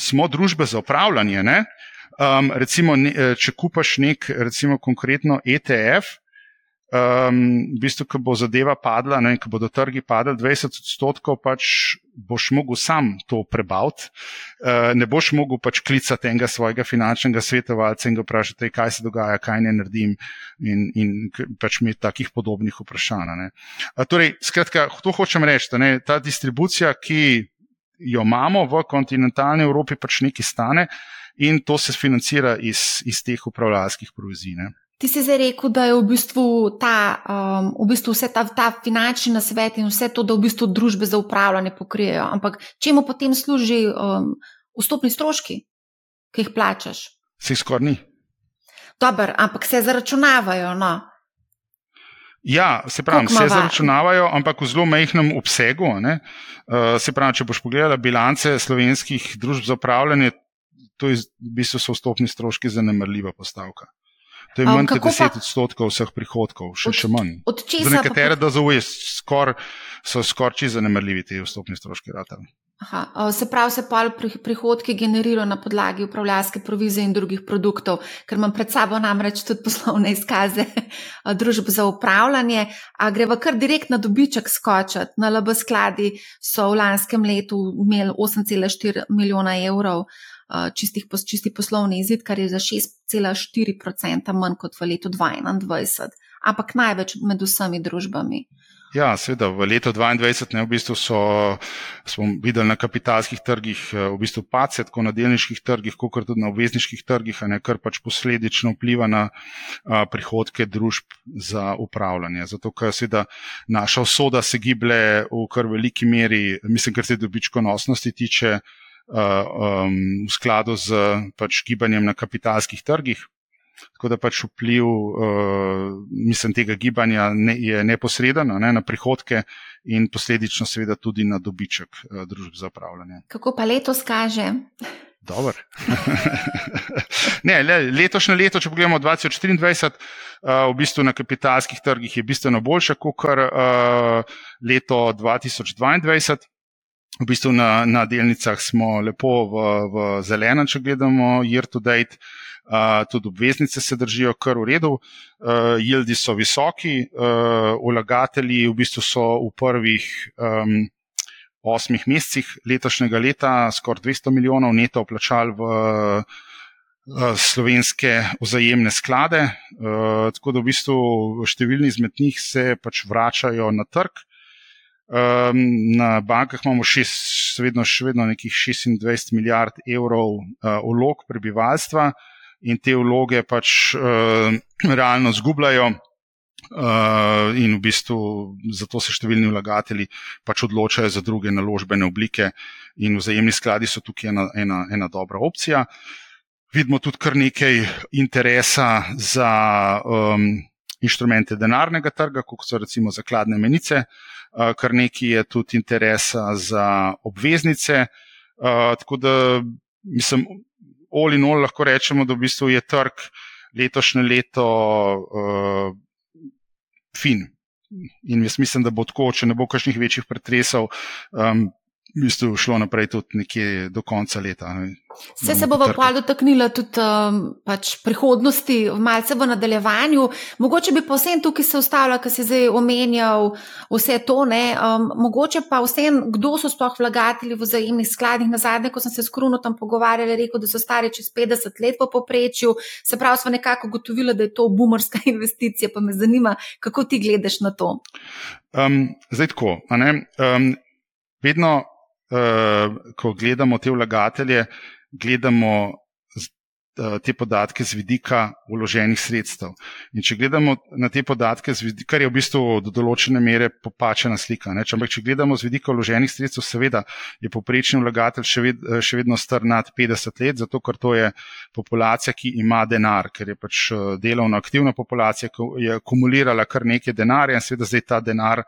smo družbe za upravljanje. Um, recimo, ne, če kupaš nek, recimo konkretno ETF, um, v bistvu, ko bo zadeva padla, ne, ko bodo trgi padli 20 odstotkov, pač boš mogel sam to prebaviti, uh, ne boš mogel pač klicati enega svojega finančnega svetovalca in ga vprašati, kaj se dogaja, kaj ne naredim? In, in pač mi takih podobnih vprašanj. Uh, torej, skratka, to hočem reči, da ta distribucija, ki jo imamo v kontinentalni Evropi, pač nekaj stane. In to se financira iz, iz teh upravljalskih provizij. Ti si zdaj rekel, da je v bistvu, ta, um, v bistvu vse ta, ta finančni nasvet in vse to, da v bistvu družbe za upravljanje pokrijejo. Ampak čemu potem služi um, vstopni stroški, ki jih plačaš? Se skoraj ni. Dober, ampak se zaračunavajo. No? Ja, se pravi, se zaračunavajo, ampak v zelo majhnem obsegu. Uh, se pravi, če boš pogledala bilance slovenskih družb za upravljanje, to je v bistvu so vstopni stroški zanemrljiva postavka. To je manj kot 10 odstotkov vseh prihodkov, še, od, še manj. Za nekatere pa... DZV skor, so skorči zanemrljivi ti vstopni stroški ratal. Aha, se pravi, se pa prihodki generirajo na podlagi upravljalske provizije in drugih produktov, ker imam pred sabo namreč tudi poslovne izkaze družb za upravljanje. A greva kar direkt na dobiček skočiti. Na LB skladi so v lanskem letu imeli 8,4 milijona evrov čistih, čisti poslovni izid, kar je za 6,4% manj kot v letu 2021, ampak največ med vsemi družbami. Ja, seveda, v letu 2022 ne, v bistvu so, smo videli na kapitalskih trgih v bistvu pace, tako na delniških trgih, kot tudi na obvezniških trgih, ne, kar pač posledično vpliva na a, prihodke družb za upravljanje. Zato, ker seveda naša usoda se giblje v kar veliki meri, mislim, kar se dobičkonosnosti tiče, um, v skladu z pač, gibanjem na kapitalskih trgih. Tako da pač vpliv uh, mislim, tega gibanja ne, je neposreden ne, na prihodke in posledično seveda tudi na dobiček uh, družb za upravljanje. Kako pa letos kaže? Dobro. ne, le, letošnje leto, če pogledamo 2024, uh, v bistvu na kapitalskih trgih je bistveno boljše kot uh, leto 2022 v bistvu na, na delnicah smo lepo v, v zelenem, če gledamo year to date. Uh, tudi obveznice se držijo kar v redu, uh, jildi so visoki, uh, vlagatelji v bistvu so v prvih um, osmih mesecih letošnjega leta skoraj 200 milijonov neto plačali v slovenske vzajemne sklade, tako da v bistvu številni izmed njih se pač vračajo na trg. Na bankah imamo šest, vedno, še vedno nekih 26 milijard evrov vlog prebivalstva in te vloge pač uh, realno zgubljajo. Uh, in v bistvu zato se številni vlagatelji pač odločajo za druge naložbene oblike, in vzajemni skladi so tukaj ena, ena, ena dobra opcija. Vidimo tudi kar nekaj interesa za um, inštrumente denarnega trga, kot so recimo zakladne menice, uh, kar nekaj je tudi interesa za obveznice. Uh, tako da, mislim, all in all lahko rečemo, da v bistvu je trg letošnje leto. Uh, fin. In jaz mislim, da bo tako, če ne bo kakšnih večjih pretresov, um, v bistvu šlo naprej tudi nekje do konca leta. Vse se bo v kvalu dotaknila tudi um, pač prihodnosti, malce v nadaljevanju. Mogoče bi pa vsem tukaj se ustavila, ker si zdaj omenjal vse to. Um, mogoče pa vsem, kdo so sploh vlagatelji v vzajemnih skladih. Na zadnje, ko sem se s Kruno tam pogovarjala, rekel, da so stari čez 50 let v poprečju. Se pravi, smo nekako gotovili, da je to bumerska investicija. Pa me zanima, kako ti gledaš na to. Um, zdaj tako. Um, vedno ko gledamo te vlagatelje, gledamo eh, te podatke z vidika uloženih sredstev. In če gledamo na te podatke, vidika, kar je v bistvu do določene mere popačena slika, ne? ampak če gledamo z vidika uloženih sredstev, seveda je poprečni vlagatelj še, ved, še vedno star nad 50 let, zato ker to je populacija, ki ima denar, ker je pač eh, delovno aktivna populacija, ki je akumulirala kar nekaj denarja in seveda zdaj ta denar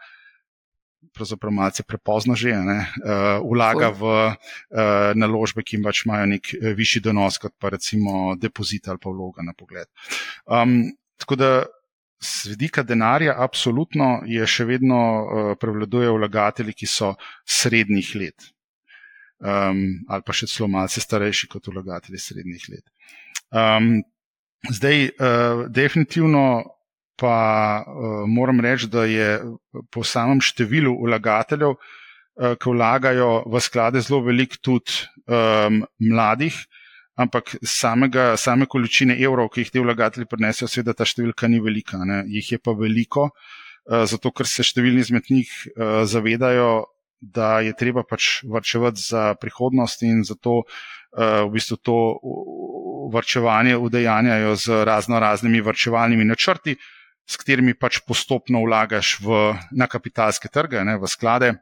pravzaprav malce prepozno že, ne, uh, vlaga v uh, naložbe, ki pač imajo nek uh, višji donos, kot pa recimo depozit ali pa vloga na pogled. Um, tako da z vidika denarja, absolutno je še vedno uh, prevladujejo vlagatelji, ki so srednjih let. Um, ali pa še celo malce starejši kot vlagatelji srednjih let. Um, zdaj, uh, definitivno pa uh, moram reči, da je po samem številu vlagateljev, uh, ki vlagajo v sklade, zelo velik tudi um, mladih, ampak samega, same količine evrov, ki jih ti vlagatelji prinesejo, seveda ta številka ni velika, ne? jih je pa veliko, uh, zato ker se številni izmed njih uh, zavedajo, da je treba pač varčevati za prihodnost in zato uh, v bistvu to varčevanje udejanjajo z razno raznimi varčevalnimi načrti, uh, s katerimi pač postopno vlagaš v, na kapitalske trge, ne, v sklade.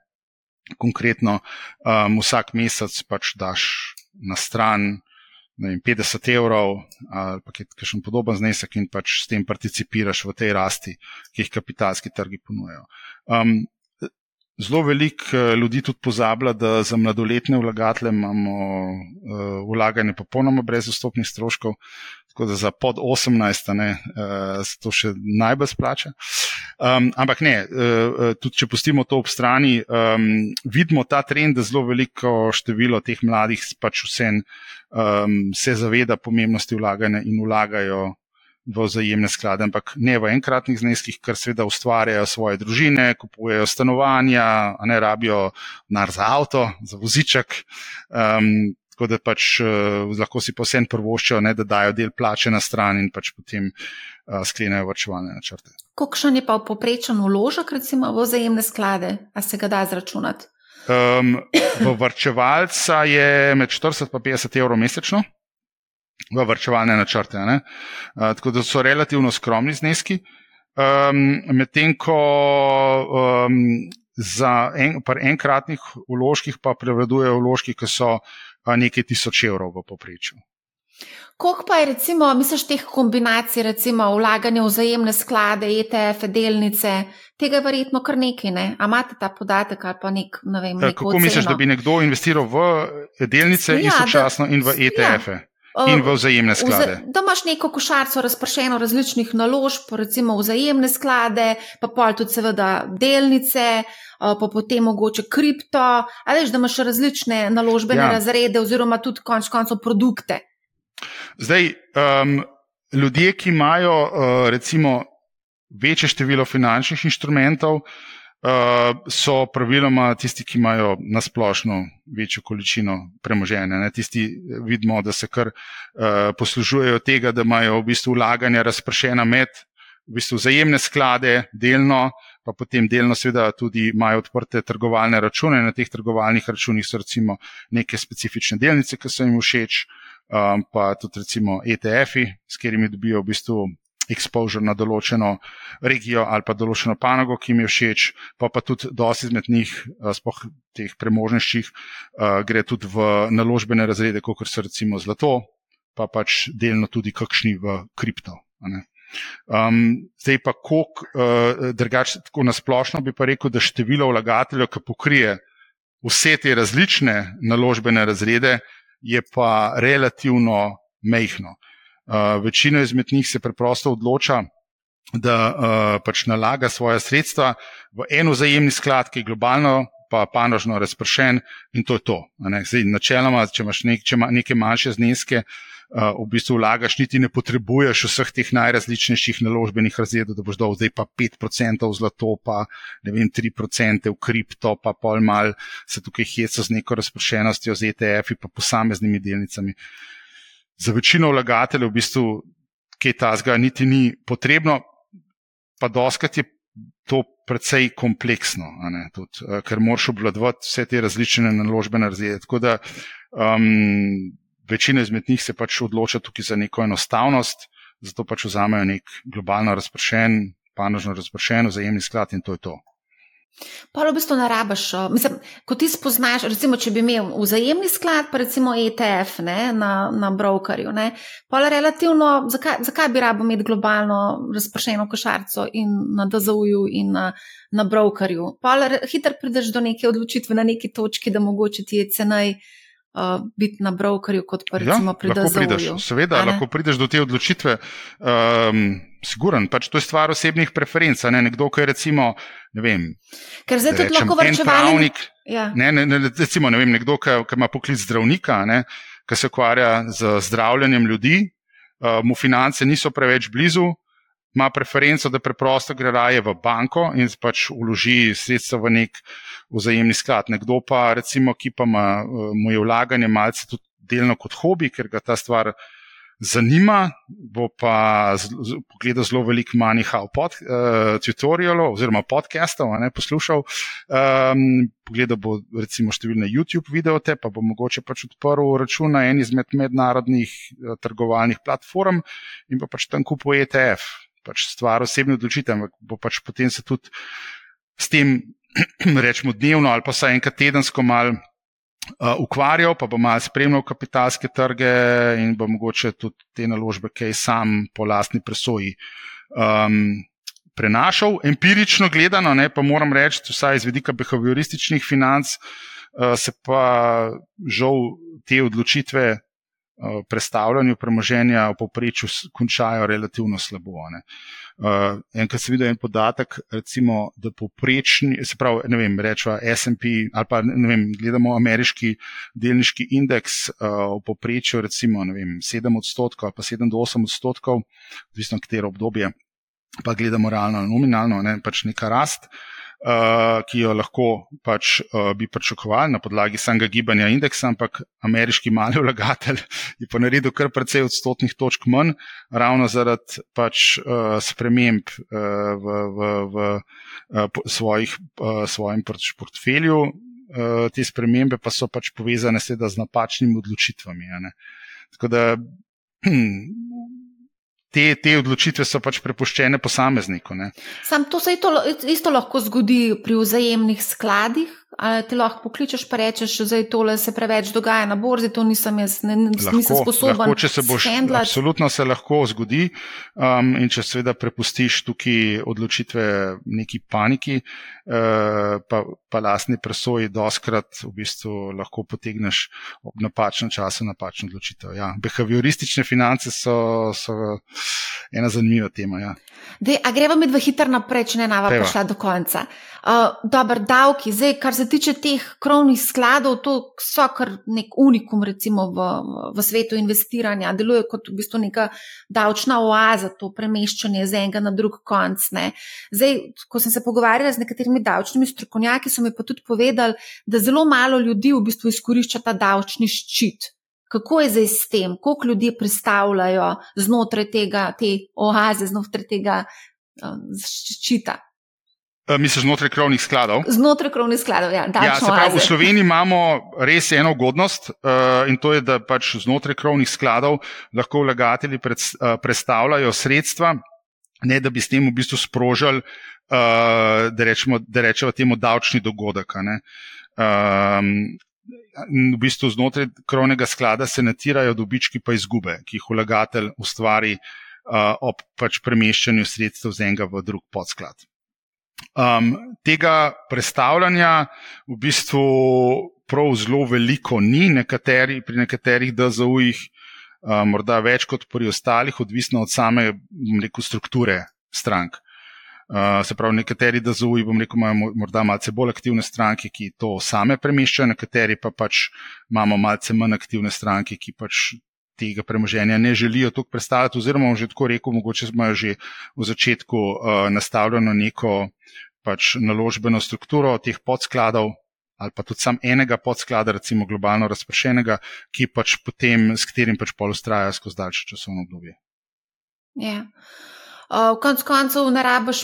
Konkretno, um, vsak mesec pač daš na stran vem, 50 evrov ali pa kakšen podoben znesek in pač s tem participiraš v tej rasti, ki jih kapitalski trgi ponujajo. Um, Zelo veliko eh, ljudi tudi pozablja, da za mladoletne vlagatelje imamo uh, vlaganje popolnoma brez vstopnih stroškov, tako da za pod 18 ne, uh, se to še najbolj splača. Um, ampak ne, tudi če pustimo to ob strani, um, vidimo ta trend, da zelo veliko število teh mladih pač vsem um, se zaveda pomembnosti vlaganja in vlagajo v vzajemne sklade, ampak ne v enkratnih zneskih, ker seveda ustvarjajo svoje družine, kupujejo stanovanja, a ne rabijo nar za avto, za voziček. Um, tako da pač uh, lahko si posebno prvoščijo, ne, da dajo del plače na stran in pač potem uh, sklenejo vrčevalne načrte. Kakšen je pa poprečen vložek, recimo v vzajemne sklade, a se ga da zračunati? Um, v vrčevalca je med 40 in 50 evrov mesečno v vrčevalne načrte. Uh, tako da so relativno skromni zneski. Um, Medtem ko um, za en, enkratnih vložkih pa prevladujejo vložki, ki so uh, nekaj tisoč evrov v poprečju. Koliko pa je, recimo, misliš, teh kombinacij, recimo vlaganje v vzajemne sklade, ETF, delnice, tega je verjetno kar nekaj, ne? A imate ta podatek ali pa nek, ne vem, nek. Kako oceno? misliš, da bi nekdo investiral v delnice ja, istočasno da, in v ETF-e? Ja. In v vzajemne sklade. Da imaš neko košarico razpršeno različnih naložb, recimo vzajemne sklade, pa pol tudi seveda delnice, pa potem mogoče kripto, ali veš, da imaš različne naložbene ja. razrede oziroma tudi konč koncev produkte. Zdaj, um, ljudje, ki imajo uh, recimo večje število finančnih inštrumentov, uh, so praviloma tisti, ki imajo nasplošno večjo količino premoženja. Ne? Tisti vidimo, da se kar uh, poslužujejo tega, da imajo v bistvu vlaganja razpršena med v bistvu zajemne sklade, delno, pa potem delno seveda tudi imajo odprte trgovalne račune. Na teh trgovalnih računih so recimo neke specifične delnice, ki so jim všeč, um, pa tudi recimo ETF-i, s katerimi dobijo v bistvu exposure na določeno regijo ali pa določeno panogo, ki mi je všeč, pa pa tudi dosti izmed njih, spoh teh premožnejših, gre tudi v naložbene razrede, kot so recimo zlato, pa pač delno tudi kakšni v kripto. Um, zdaj pa, kako uh, drugače, tako nasplošno bi pa rekel, da število vlagateljev, ki pokrije vse te različne naložbene razrede, je pa relativno mehko. Uh, večina izmed njih se preprosto odloča, da uh, pač nalaga svoje sredstva v en vzajemni sklad, ki je globalno, pa panožno razpršen, in to je to. Zdaj, načeloma, če imaš nek, če ima neke manjše zneske, uh, v bistvu vlagaš, niti ne potrebuješ vseh teh najrazličnejših naložbenih razredov, da boš dal zdaj pa 5% v zlato, pa ne vem, 3% v kripto, pa pol mal se tukaj heca z neko razpršenostjo, z ETF-i, pa posameznimi delnicami. Uh, za večino vlagateljev v bistvu kaj tasga niti ni potrebno, pa doskrat je to precej kompleksno, Tud, eh, ker moraš obvladovati vse te različne naložbene razrede. Tako da um, večina izmed njih se pač odloča tukaj za neko enostavnost, zato pač vzamejo nek globalno razpršen, panožno razpršen vzajemni sklad in to je to. Pa v bistvu ne rabiš. Mislim, ko ti spoznaš, recimo, če bi imel vzajemni sklad, pa recimo ETF ne, na, na brokerju, pa je relativno, zakaj, zakaj bi rabo imeti globalno razpršeno košarico in na DZU-ju in na, na brokerju. Pa hitro prideš do neke odločitve na neki točki, da mogoče ti je cenaj. Uh, biti na brokerju, kot pa ja, recimo ja, pri DZU-ju. Seveda, lahko prideš do te odločitve. Um, Siguren, pač to je stvar osebnih preferenc. Ne? Nekdo, ki je recimo, ne vem. Ker zdaj tudi lahko vrčevali. Ja. Ne, ne, ne, recimo, ne vem, nekdo, ki, ki ima poklic zdravnika, ne? ki se ukvarja z zdravljenjem ljudi, uh, mu finance niso preveč blizu, ima preferenco, da preprosto gre raje v banko in pač uloži sredstva v nek vzajemni sklad. Nekdo pa, recimo, ki pa ima, uh, mu je vlaganje malce tudi delno kot hobi, ker ga ta stvar zanima, bo pa pogledal zelo veliko manjhav pod, uh, tutorialov oziroma podcastov, ne poslušal. Um, pogledal bo recimo številne YouTube videote, pa bo mogoče pač odprl račun na eni izmed mednarodnih uh, trgovalnih platform in pa pač tam kupuje ETF. Pač stvar osebne odločitve, ampak bo pač potem se tudi s tem, rečemo, dnevno ali pa vsaj enkrat tedensko malo uh, ukvarjal, pa bo malo spremljal kapitalske trge in bo mogoče tudi te naložbe, kaj sam po lastni presoji. Um, Prenašal, empirično gledano, ne, pa moram reči, vsaj iz vidika behaviorističnih financ, uh, se pa žal te odločitve predstavljanju premoženja v povprečju končajo relativno slabo. Ne. Uh, enkrat sem videl en podatek, recimo, da poprečni, se pravi, ne vem, rečemo SP ali pa ne vem, gledamo ameriški delniški indeks uh, v poprečju, recimo, ne vem, 7 odstotkov ali pa 7 do 8 odstotkov, odvisno katero obdobje, pa gledamo realno, nominalno, ne pač neka rast. Uh, ki jo lahko pač, uh, bi pričakovali na podlagi samega gibanja indeksa, ampak ameriški mali vlagatelj je pa naredil kar precej odstotnih točk manj, ravno zaradi pač, uh, sprememb v, v, v svojih, svojem portfelju. Te spremembe pa so pač povezane seveda z napačnimi odločitvami. Tako da te, te odločitve so pač prepuščene posamezniku. Sam to se isto lahko zgodi pri vzajemnih skladih, ti lahko pokličeš, pa rečeš, da tole se preveč dogaja na borzi, to nisem jaz, ne, lahko, nisem sposoben. Lahko, če se boš handlat. Absolutno se lahko zgodi. Um, in če seveda prepustiš tukaj odločitve neki paniki, uh, pa, pa lastni presoji, doskrat v bistvu lahko potegneš ob napačnem času napačno odločitev. Ja. Behavioristične finance so, so ena zanimiva tema. Ja. Dej, a greva mi dva hiter naprej, če ne nava prišla do konca. Uh, Dobro, davki, zdaj, kar se tiče teh krovnih skladov, to so kar nek unikum, recimo v, v svetu investiranja, deluje kot v bistvu neka davčna oaza, to premeščanje z enega na drug konc. Ne. Zdaj, ko sem se pogovarjala z nekaterimi davčnimi strokovnjaki, so mi pa tudi povedali, da zelo malo ljudi v bistvu izkorišča ta davčni ščit. Kako je zdaj s tem, koliko ljudi predstavljajo znotraj tega, te oaze, znotraj tega uh, ščita? Eh, misliš znotraj krovnih skladov? Znotraj krovnih skladov, ja. ja pravi, v Sloveniji imamo res eno ugodnost uh, in to je, da pač znotraj krovnih skladov lahko vlagatelji pred, uh, predstavljajo sredstva ne da bi s tem v bistvu sprožili, uh, da, rečemo, da rečemo temu davčni dogodek. Um, v bistvu znotraj krovnega sklada se natirajo dobički pa izgube, ki jih vlagatelj ustvari uh, ob pač premeščanju sredstev z enega v drug podsklad. Um, tega predstavljanja v bistvu prav zelo veliko ni, nekateri, pri nekaterih DZU-jih uh, morda več kot pri ostalih, odvisno od same rekel, strukture strank. Uh, se pravi, nekateri DZU-ji, bom rekel, imajo morda malce bolj aktivne stranke, ki to same premeščajo, nekateri pa pač imamo malce manj aktivne stranke, ki pač tega premoženja ne želijo tukaj predstavljati, oziroma že tako rekel, mogoče imajo že v začetku uh, nastavljeno neko pač naložbeno strukturo teh podskladov. Ali pa tudi sam enega podsklada, recimo globalno razpršenega, ki pač potem, s katerim pač pol ustraja skozi daljše časovno obdobje. Ja. Uh, v koncu koncev ne rabiš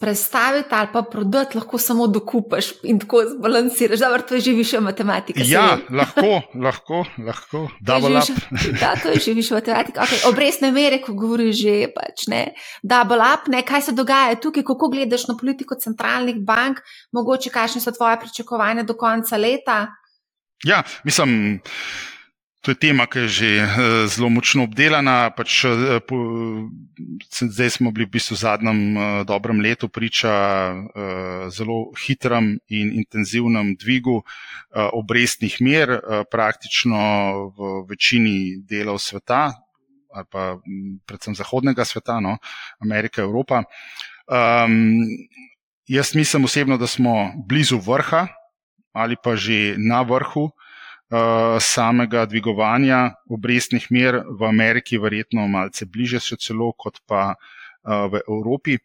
predstaviti ali pa prodati, lahko samo dokupaš in tako zbalansiraš. Dobro, to je že više matematika. Ja, lahko, lahko, lahko. Double up. Da, to je že više matematika. Okay, obrestne mere, ko govoriš že, pač ne. Double up, ne, kaj se dogaja tukaj, kako gledaš na politiko centralnih bank, mogoče kakšne so tvoje pričakovanja do konca leta. Ja, mislim. To je tema, ki je že eh, zelo močno obdelana. Pač, eh, zdaj smo bili v bistvu v zadnjem eh, dobrem letu priča zelo hitrem in intenzivnem dvigu obrestnih mer, praktično v večini delov sveta, ali pa predvsem zahodnega sveta, no, Amerika, Evropa. Um, jaz mislim osebno, da smo blizu vrha ali pa že na vrhu. Eh, samega dvigovanja obrestnih mer v Ameriki, verjetno malce bliže še celo kot pa uh, v Evropi.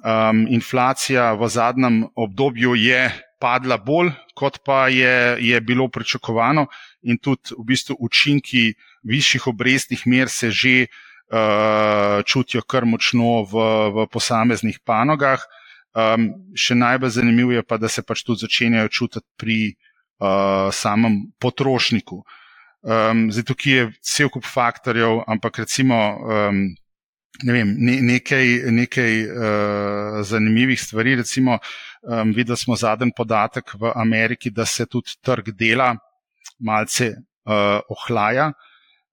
Um, inflacija v zadnjem obdobju je padla bolj, kot pa je, je bilo pričakovano, in tudi v bistvu učinki višjih obrestnih mer se že uh, čutijo kar močno v, v posameznih panogah. Um, še najbolj zanimivo je pa, da se pač tudi začenjajo čutiti pri uh, samem potrošniku. Um, zdaj, tukaj je cel kup faktorjev, ampak recimo um, ne vem, ne, nekaj, nekaj uh, zanimivih stvari. Recimo, um, videli smo zadnji podatek v Ameriki, da se tudi trg dela malce uh, ohlaja.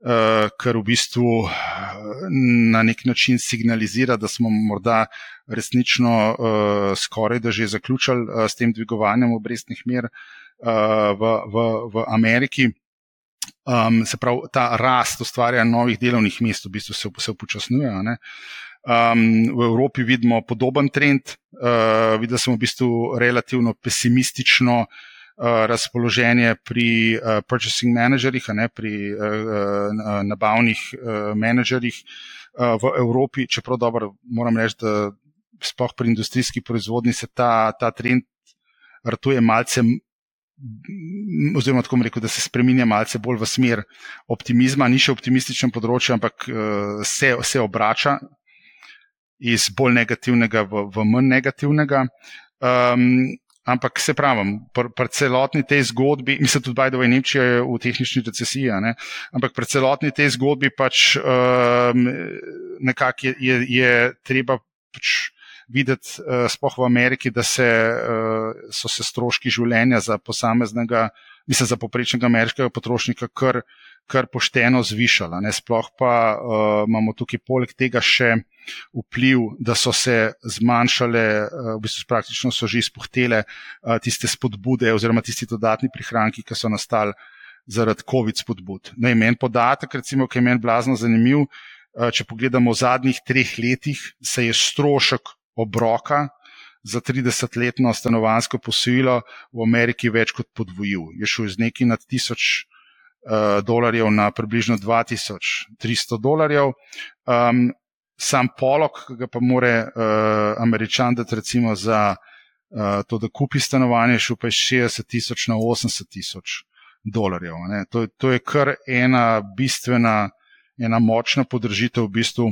Uh, kar v bistvu na nek način signalizira, da smo morda resnično uh, skoraj da že zaključili uh, s tem dvigovanjem obrestnih mer, uh, v, v, v Ameriki. Um, se pravi, ta rast ustvarjanja novih delovnih mest v bistvu se, se upočasnjuje. Um, v Evropi vidimo podoben trend, uh, videli smo v bistvu relativno pesimistično uh, razpoloženje pri uh, purchasing managerjih, ne, pri uh, uh, nabavnih uh, menedžerjih uh, v Evropi, čeprav dobro moram reči, da spoh pri industrijski proizvodni se ta, ta trend vrtuje malce oziroma tako rekel, da se spremenja malce bolj v smer optimizma, ni še optimističen področje, ampak uh, se, se obrača iz bolj negativnega v, v manj negativnega. Um, ampak se pravim, pri pr celotni tej zgodbi, mislim tudi, da je Nemčija v tehnični recesiji, ampak pri celotni tej zgodbi pač um, nekako je, je, je treba. Pač, videti, uh, spoh v Ameriki, da se, uh, so se stroški življenja za posameznega, mislim, za poprečnega ameriškega potrošnika kar, kar pošteno zvišala. Ne? Sploh pa uh, imamo tukaj poleg tega še vpliv, da so se zmanjšale, uh, v bistvu praktično so že izpuhtele uh, tiste spodbude oziroma tisti dodatni prihranki, ki so nastali zaradi COVID spodbud. Naj meni podatek, recimo, ki je meni blazno zanimiv. Če pogledamo v zadnjih treh letih, se je strošek obroka za 30-letno stanovansko posojilo v Ameriki več kot podvojil. Je šel iz nekaj nad 1000 uh, dolarjev na približno 2300 dolarjev. Um, sam polog, ki ga pa more uh, američan dati recimo za uh, to, da kupi stanovanje, šel pa iz 60 tisoč na 80 tisoč dolarjev. To, to je kar ena bistvena, ena močna podržitev v bistvu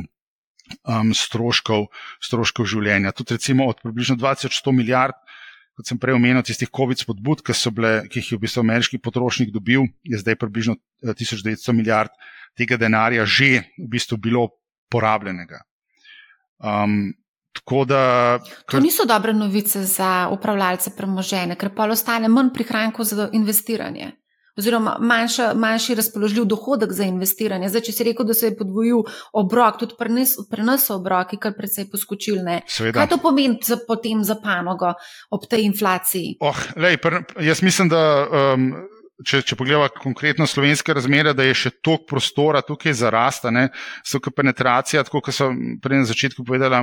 um, stroškov, stroškov življenja. Tudi recimo od približno 2100 milijard, kot sem prej omenil, tistih COVID spodbud, ki, bile, ki jih je v bistvu ameriški potrošnik dobil, je zdaj približno 1900 eh, milijard tega denarja že v bistvu bilo porabljenega. Um, Da, kar... To niso dobre novice za upravljalce premoženja, ker pa ostane manj prihrankov za investiranje oziroma manjša, manjši razpoložljiv dohodek za investiranje. Zdaj, če si rekel, da se je podvojil obrok, tudi pri nas so obroki kar precej poskočilne. Kaj to pomeni za, potem za panogo ob tej inflaciji? Oh, lej, pr, jaz mislim, da. Um, Če, če pogledamo konkretno slovenske razmere, da je še toliko prostora tukaj za rast, so kot penetracija, tako kot sem prej na začetku povedala,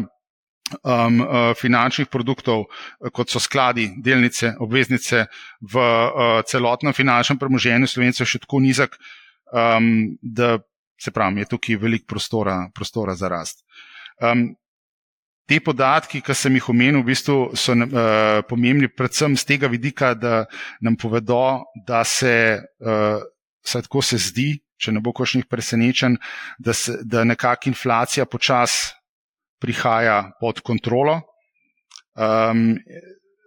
um, uh, finančnih produktov, kot so skladi, delnice, obveznice v uh, celotnem finančnem premoženju Slovencev še tako nizek, um, da se pravi, je tukaj veliko prostora, prostora za rast. Um, te podatki, ki sem jih omenil, v bistvu so uh, pomembni predvsem z tega vidika, da nam povedo, da se, uh, saj tako se zdi, če ne bo košnih presenečen, da, se, da nekakšna inflacija počasi prihaja pod kontrolo. Um,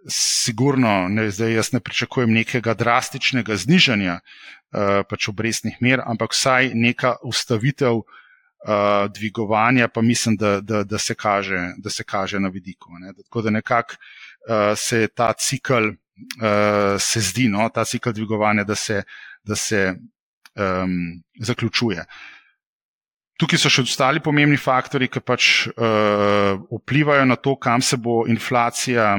sigurno, ne, zdaj jaz ne pričakujem nekega drastičnega znižanja uh, pač obrestnih mer, ampak vsaj neka ustavitev uh, dvigovanja, pa mislim, da, da, da, se, kaže, da se kaže na vidiku. Ne. Tako da nekako uh, se ta cikl, uh, se zdi, no, ta cikl dvigovanja, da se, da se um, zaključuje. Uh, Tukaj so še ostali pomembni faktori, ki pač uh, vplivajo na to, kam se bo inflacija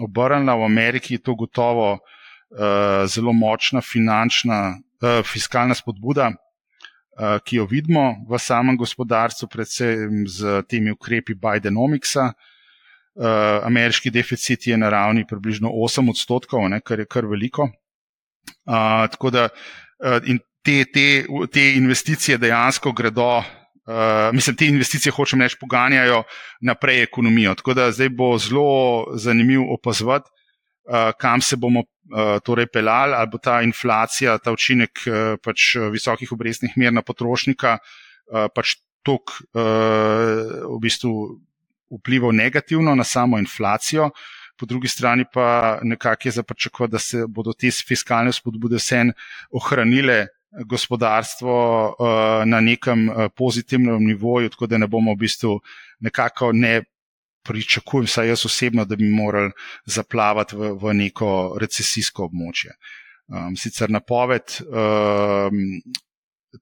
obrnila. V Ameriki je to gotovo uh, zelo močna finančna, uh, fiskalna spodbuda, uh, ki jo vidimo v samem gospodarstvu, predvsem z temi ukrepi Bidenomics-a. Uh, ameriški deficit je na ravni približno 8 odstotkov, ne, kar je kar veliko. Uh, tako da uh, te, te, te investicije dejansko gredo Uh, mislim, te investicije, hočem reči, poganjajo naprej ekonomijo. Tako da zdaj bo zelo zanimivo opazovati, uh, kam se bomo uh, torej pelali, ali bo ta inflacija, ta učinek uh, pač visokih obrestnih mer na potrošnika uh, pač tok uh, v bistvu vplival negativno na samo inflacijo. Po drugi strani pa nekako je zaprčakovati, da se bodo te fiskalne spodbude vsem ohranile gospodarstvo uh, na nekem uh, pozitivnem nivoju, tako da ne bomo v bistvu nekako ne pričakujem, saj jaz osebno, da bi morali zaplavati v, v neko recesijsko območje. Um, sicer napoved um,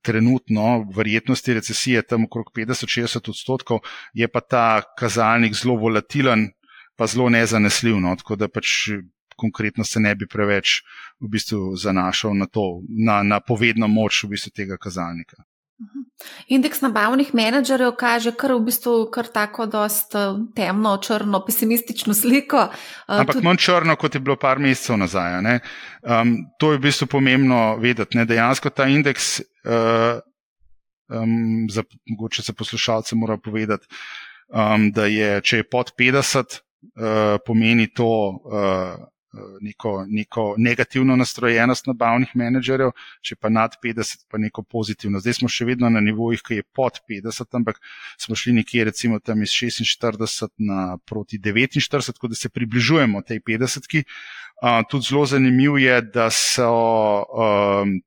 trenutno verjetnosti recesije tam okrog 50-60 odstotkov, je pa ta kazalnik zelo volatilen, pa zelo nezanesljiv. No, tako da pač konkretno se ne bi preveč v bistvu zanašal na to, na, na povedno moč v bistvu tega kazalnika. Indeks nabavnih menedžerjev kaže kar v bistvu kar tako dost eh, temno, črno, pesimistično sliko. Eh, Ampak Tud... manj črno, kot je bilo par mesecev nazaj. Um, to je v bistvu pomembno vedeti. Ne? Dejansko ta indeks, uh, um, za, mogoče se poslušalce mora povedati, um, da je, če je pod 50, uh, pomeni to. Uh, neko, neko negativno nastrojenost nabavnih menedžerjev, če pa nad 50, pa neko pozitivno. Zdaj smo še vedno na nivojih, ki je pod 50, ampak smo šli nekje recimo tam iz 46 na proti 49, tako da se približujemo tej 50. -ki. Uh, tudi zelo zanimivo je, da, so, um,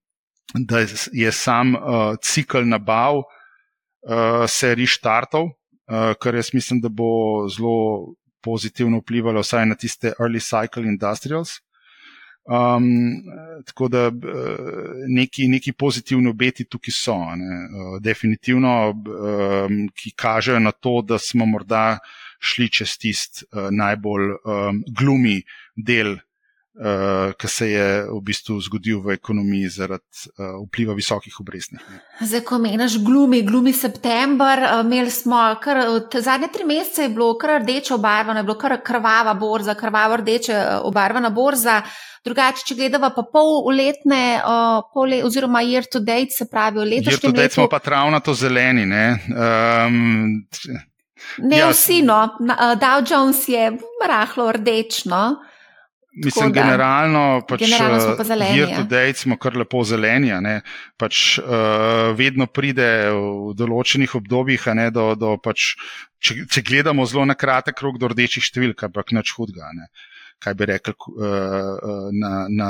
da je sam uh, cikl nabav uh, se reštartal, uh, kar jaz mislim, da bo zelo pozitivno vplivalo vsaj na tiste early cycle industrials. Um, tako da neki, neki pozitivni obeti tukaj so, ne, uh, definitivno, um, ki kažejo na to, da smo morda šli čez tisti uh, najbolj um, glumi del uh, ki se je v bistvu zgodil v ekonomiji zaradi uh, vpliva visokih obrestnih. Zdaj, ko meniš glumi, glumi september, uh, imeli smo kar zadnje tri mesece, je bilo kar rdeče obarvano, je bilo kar krvava borza, krvava rdeče obarvana borza. Drugače, če gledamo pa pol letne, uh, pol let, oziroma year to date, se pravi, letošnje leto. Year to date smo pa travnato zeleni. Ne, um, ne ja. vsi, no, Dow Jones je rahlo rdečno. Mislim, da, generalno, pač, generalno smo pa zeleni. Ja. Smo kar lepo zeleni. Pač, uh, vedno pride v določenih obdobjih, ne, do, do, pač, če, če gledamo zelo na kratek rok do rdečih številk, ampak nič hudega. Ne. Kaj bi rekel uh, na, na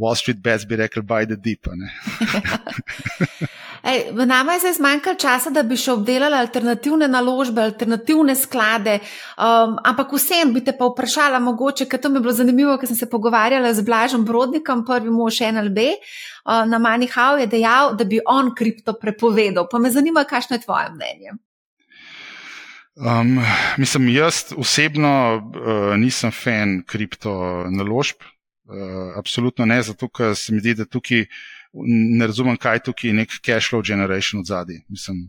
Wall Street Bets, bi rekel by the deep. Ej, nama je zdaj zmanjkalo časa, da bi še obdelali alternativne naložbe, alternativne sklade, um, ampak vsem bi te pa vprašala, mogoče, ker to mi je bilo zanimivo, ker sem se pogovarjala z Blažom Brodnikom, prvi mož NLB uh, na Manihau, je dejal, da bi on kripto prepovedal. Pa me zanima, kakšno je tvoje mnenje. Um, mislim, jaz osebno uh, nisem fan kripto naložb. Uh, absolutno ne, zato ker se mi zdi, da tukaj ne razumem, kaj tukaj je nek cash flow generation od zadaj. Mislim,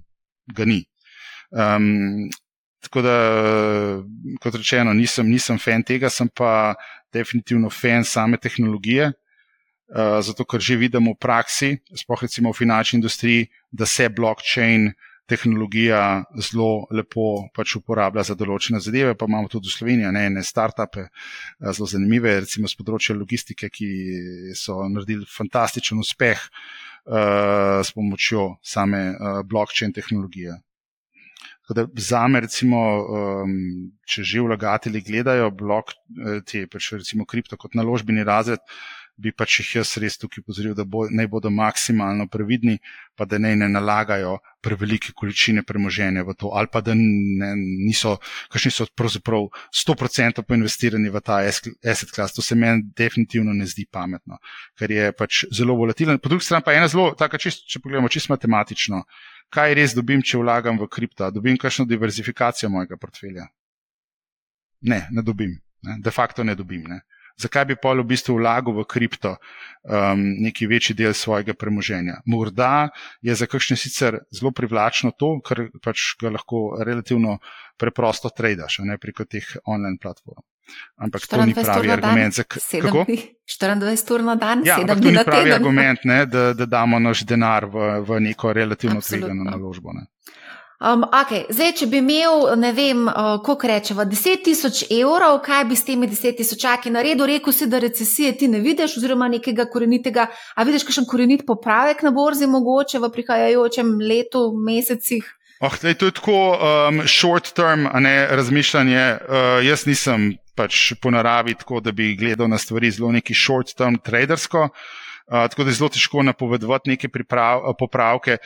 ga ni. Um, tako da, kot rečeno, nisem, nisem fan tega, sem pa definitivno fan same tehnologije. Uh, zato, ker že vidimo v praksi, sploh recimo v finančni industriji, da se blockchain uh, tehnologija zelo lepo pač uporablja za določene zadeve, pa imamo tudi v Sloveniji ne, ne start-upe, eh, zelo zanimive, recimo z področja logistike, ki so naredili fantastičen uspeh uh, s pomočjo same uh, blockchain tehnologije. Za me, recimo, um, če že vlagatelji gledajo blok, te pač recimo kripto kot naložbeni razred, uh, bi pač jih jaz res tukaj pozoril, da bo, naj bodo maksimalno previdni, pa da naj ne nalagajo prevelike količine premoženja v to, ali pa da ne, niso, kakšni so pravzaprav 100% poinvestirani v ta asset class. To se meni definitivno ne zdi pametno, ker je pač zelo volatilen. Po drugi strani pa je ena zelo, tako čist, če pogledamo čisto matematično, kaj res dobim, če vlagam v kripto, dobim kakšno diverzifikacijo mojega portfelja. Ne, ne dobim. Ne, de facto ne dobim. Ne zakaj bi pol v bistvu vlagal v kripto um, neki večji del svojega premoženja. Morda je za kakšne sicer zelo privlačno to, ker pač ga lahko relativno preprosto tradaš, ne preko teh online platform. Ampak to ni pravi argument za kako. 24 ur na dan, ja, ampak to ni pravi argument, ne, da, da damo naš denar v, v neko relativno tvegano naložbo. Ne. Um, okay. Zdaj, če bi imel, ne vem, uh, koliko rečemo, 10 tisoč evrov, kaj bi s temi 10 tisočaki naredil? Rekel si, da recesije ti ne vidiš, oziroma nekega korenitega, a vidiš kakšen korenit popravek na borzi, mogoče v prihajajočem letu, mesecih? Oh, tlej, to je tako um, short term, ne razmišljanje. Uh, jaz nisem pač po naravi tako, da bi gledal na stvari zelo neki short term tradersko, uh, tako da je zelo težko napovedovati neke priprav, popravke.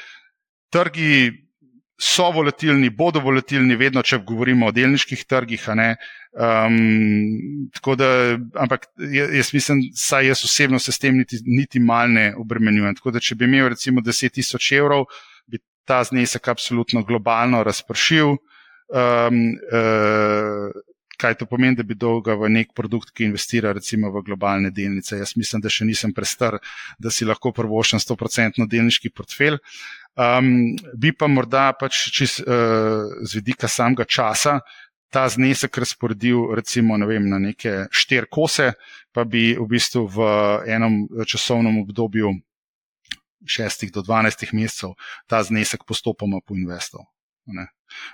Trgi so volatilni, bodo volatilni, vedno, če govorimo o delniških trgih. Um, da, ampak jaz mislim, saj jaz osebno se s tem niti, niti mal ne obremenjujem. Tako da, če bi imel recimo 10 tisoč evrov, bi ta znesek absolutno globalno razpršil. Um, uh, kaj to pomeni, da bi dolga v nek produkt, ki investira recimo v globalne delnice. Jaz mislim, da še nisem prestar, da si lahko prvošem 100% delniški portfelj. Um, bi pa morda pač čez, uh, z vidika samega časa ta znesek razporedil recimo ne vem, na neke štiri kose, pa bi v bistvu v enem časovnem obdobju šestih do dvanajstih mesecev ta znesek postopoma poinvestil. Ne.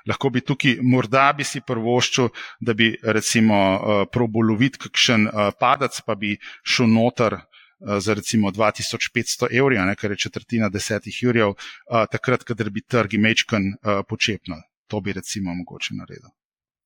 Lahko bi tukaj, morda bi si prvoščil, da bi recimo uh, probolovit kakšen uh, padac, pa bi šel noter Eh, za recimo 2500 evrov, kar je četrtina desetih jurjev, eh, takrat, kadar bi trgi mečkan eh, počepnili. To bi recimo mogoče naredil.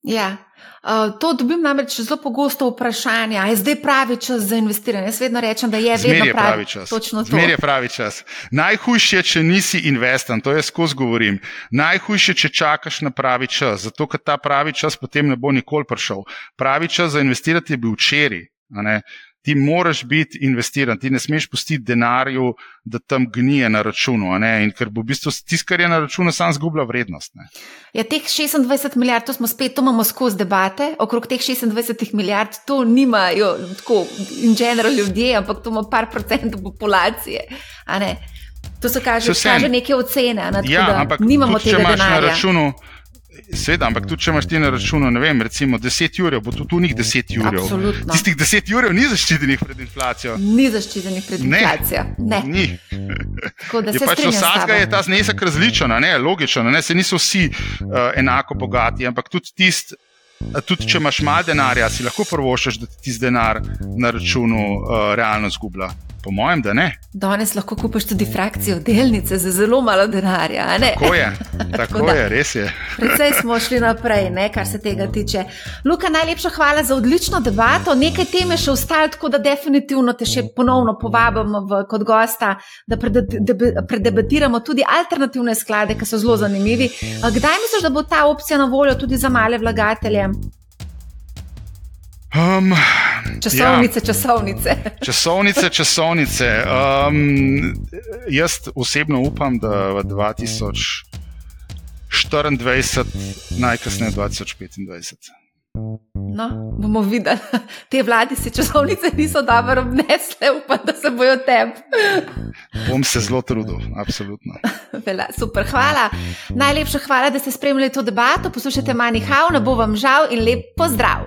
Ja, uh, to dobim namreč zelo pogosto vprašanje, ali je zdaj pravi čas za investiranje. Jaz vedno rečem, da je vedno pravi, pravi čas. Zmer je pravi čas. Najhujše, če nisi investan, to jaz skozi govorim. Najhujše, če čakaš na pravi čas, zato ker ta pravi čas potem ne bo nikoli prišel. Pravi čas za investirati je bil včeraj ti moraš biti investiran, ti ne smeš pustiti denarju, da tam gnije na računu. In ker bo v bistvu tisto, kar je na računu, sam zgublja vrednost. Ne? Ja, teh 26 milijard, to smo spet, to imamo skozi debate, okrog teh 26 milijard, to nimajo tako in generalno ljudje, ampak to ima par procentov populacije. To se kaže, kaže neke ocene. Ja, ampak nimamo tudi, tega denarja. Na računu, Sveda, ampak tudi če imaš ti na računu, ne vem, recimo 10 ur, bo tudi tu njih 10 ur. Tistih 10 ur ni zaščitenih pred inflacijo. Ni zaščitenih pred inflacijo. Ne. ne. Ni. je pač vsakega je ta znesek različen, ne, logično, ne, se niso vsi uh, enako bogati, ampak tudi tisti. Tudi če imaš malo denarja, si lahko prvošaš, da ti ti denar na računu uh, realno zgublja. Po mojem, da ne. Danes lahko kupiš tudi frakcijo delnice za zelo malo denarja. Tako je, tako je, res je. Predvsej smo šli naprej, ne, kar se tega tiče. Luka, najlepša hvala za odlično debato. Nekaj teme še ostalo, tako da definitivno te še ponovno povabimo v, kot gosta, da predebatiramo tudi alternativne sklade, ki so zelo zanimivi. Kdaj misliš, da bo ta opcija na voljo tudi za male vlagatelje? Um, časovnice, ja. časovnice. Časovnice, časovnice. Um, jaz osebno upam, da v 2024, najkasneje 2025. No, bomo videli, te vladi se časovnice niso dobro obnesle, upam, da se bojo tem. Bom se zelo trudil, absolutno. Vela, super, hvala. Najlepša hvala, da ste spremljali to debato. Poslušajte Manihau, ne bo vam žal in lep pozdrav.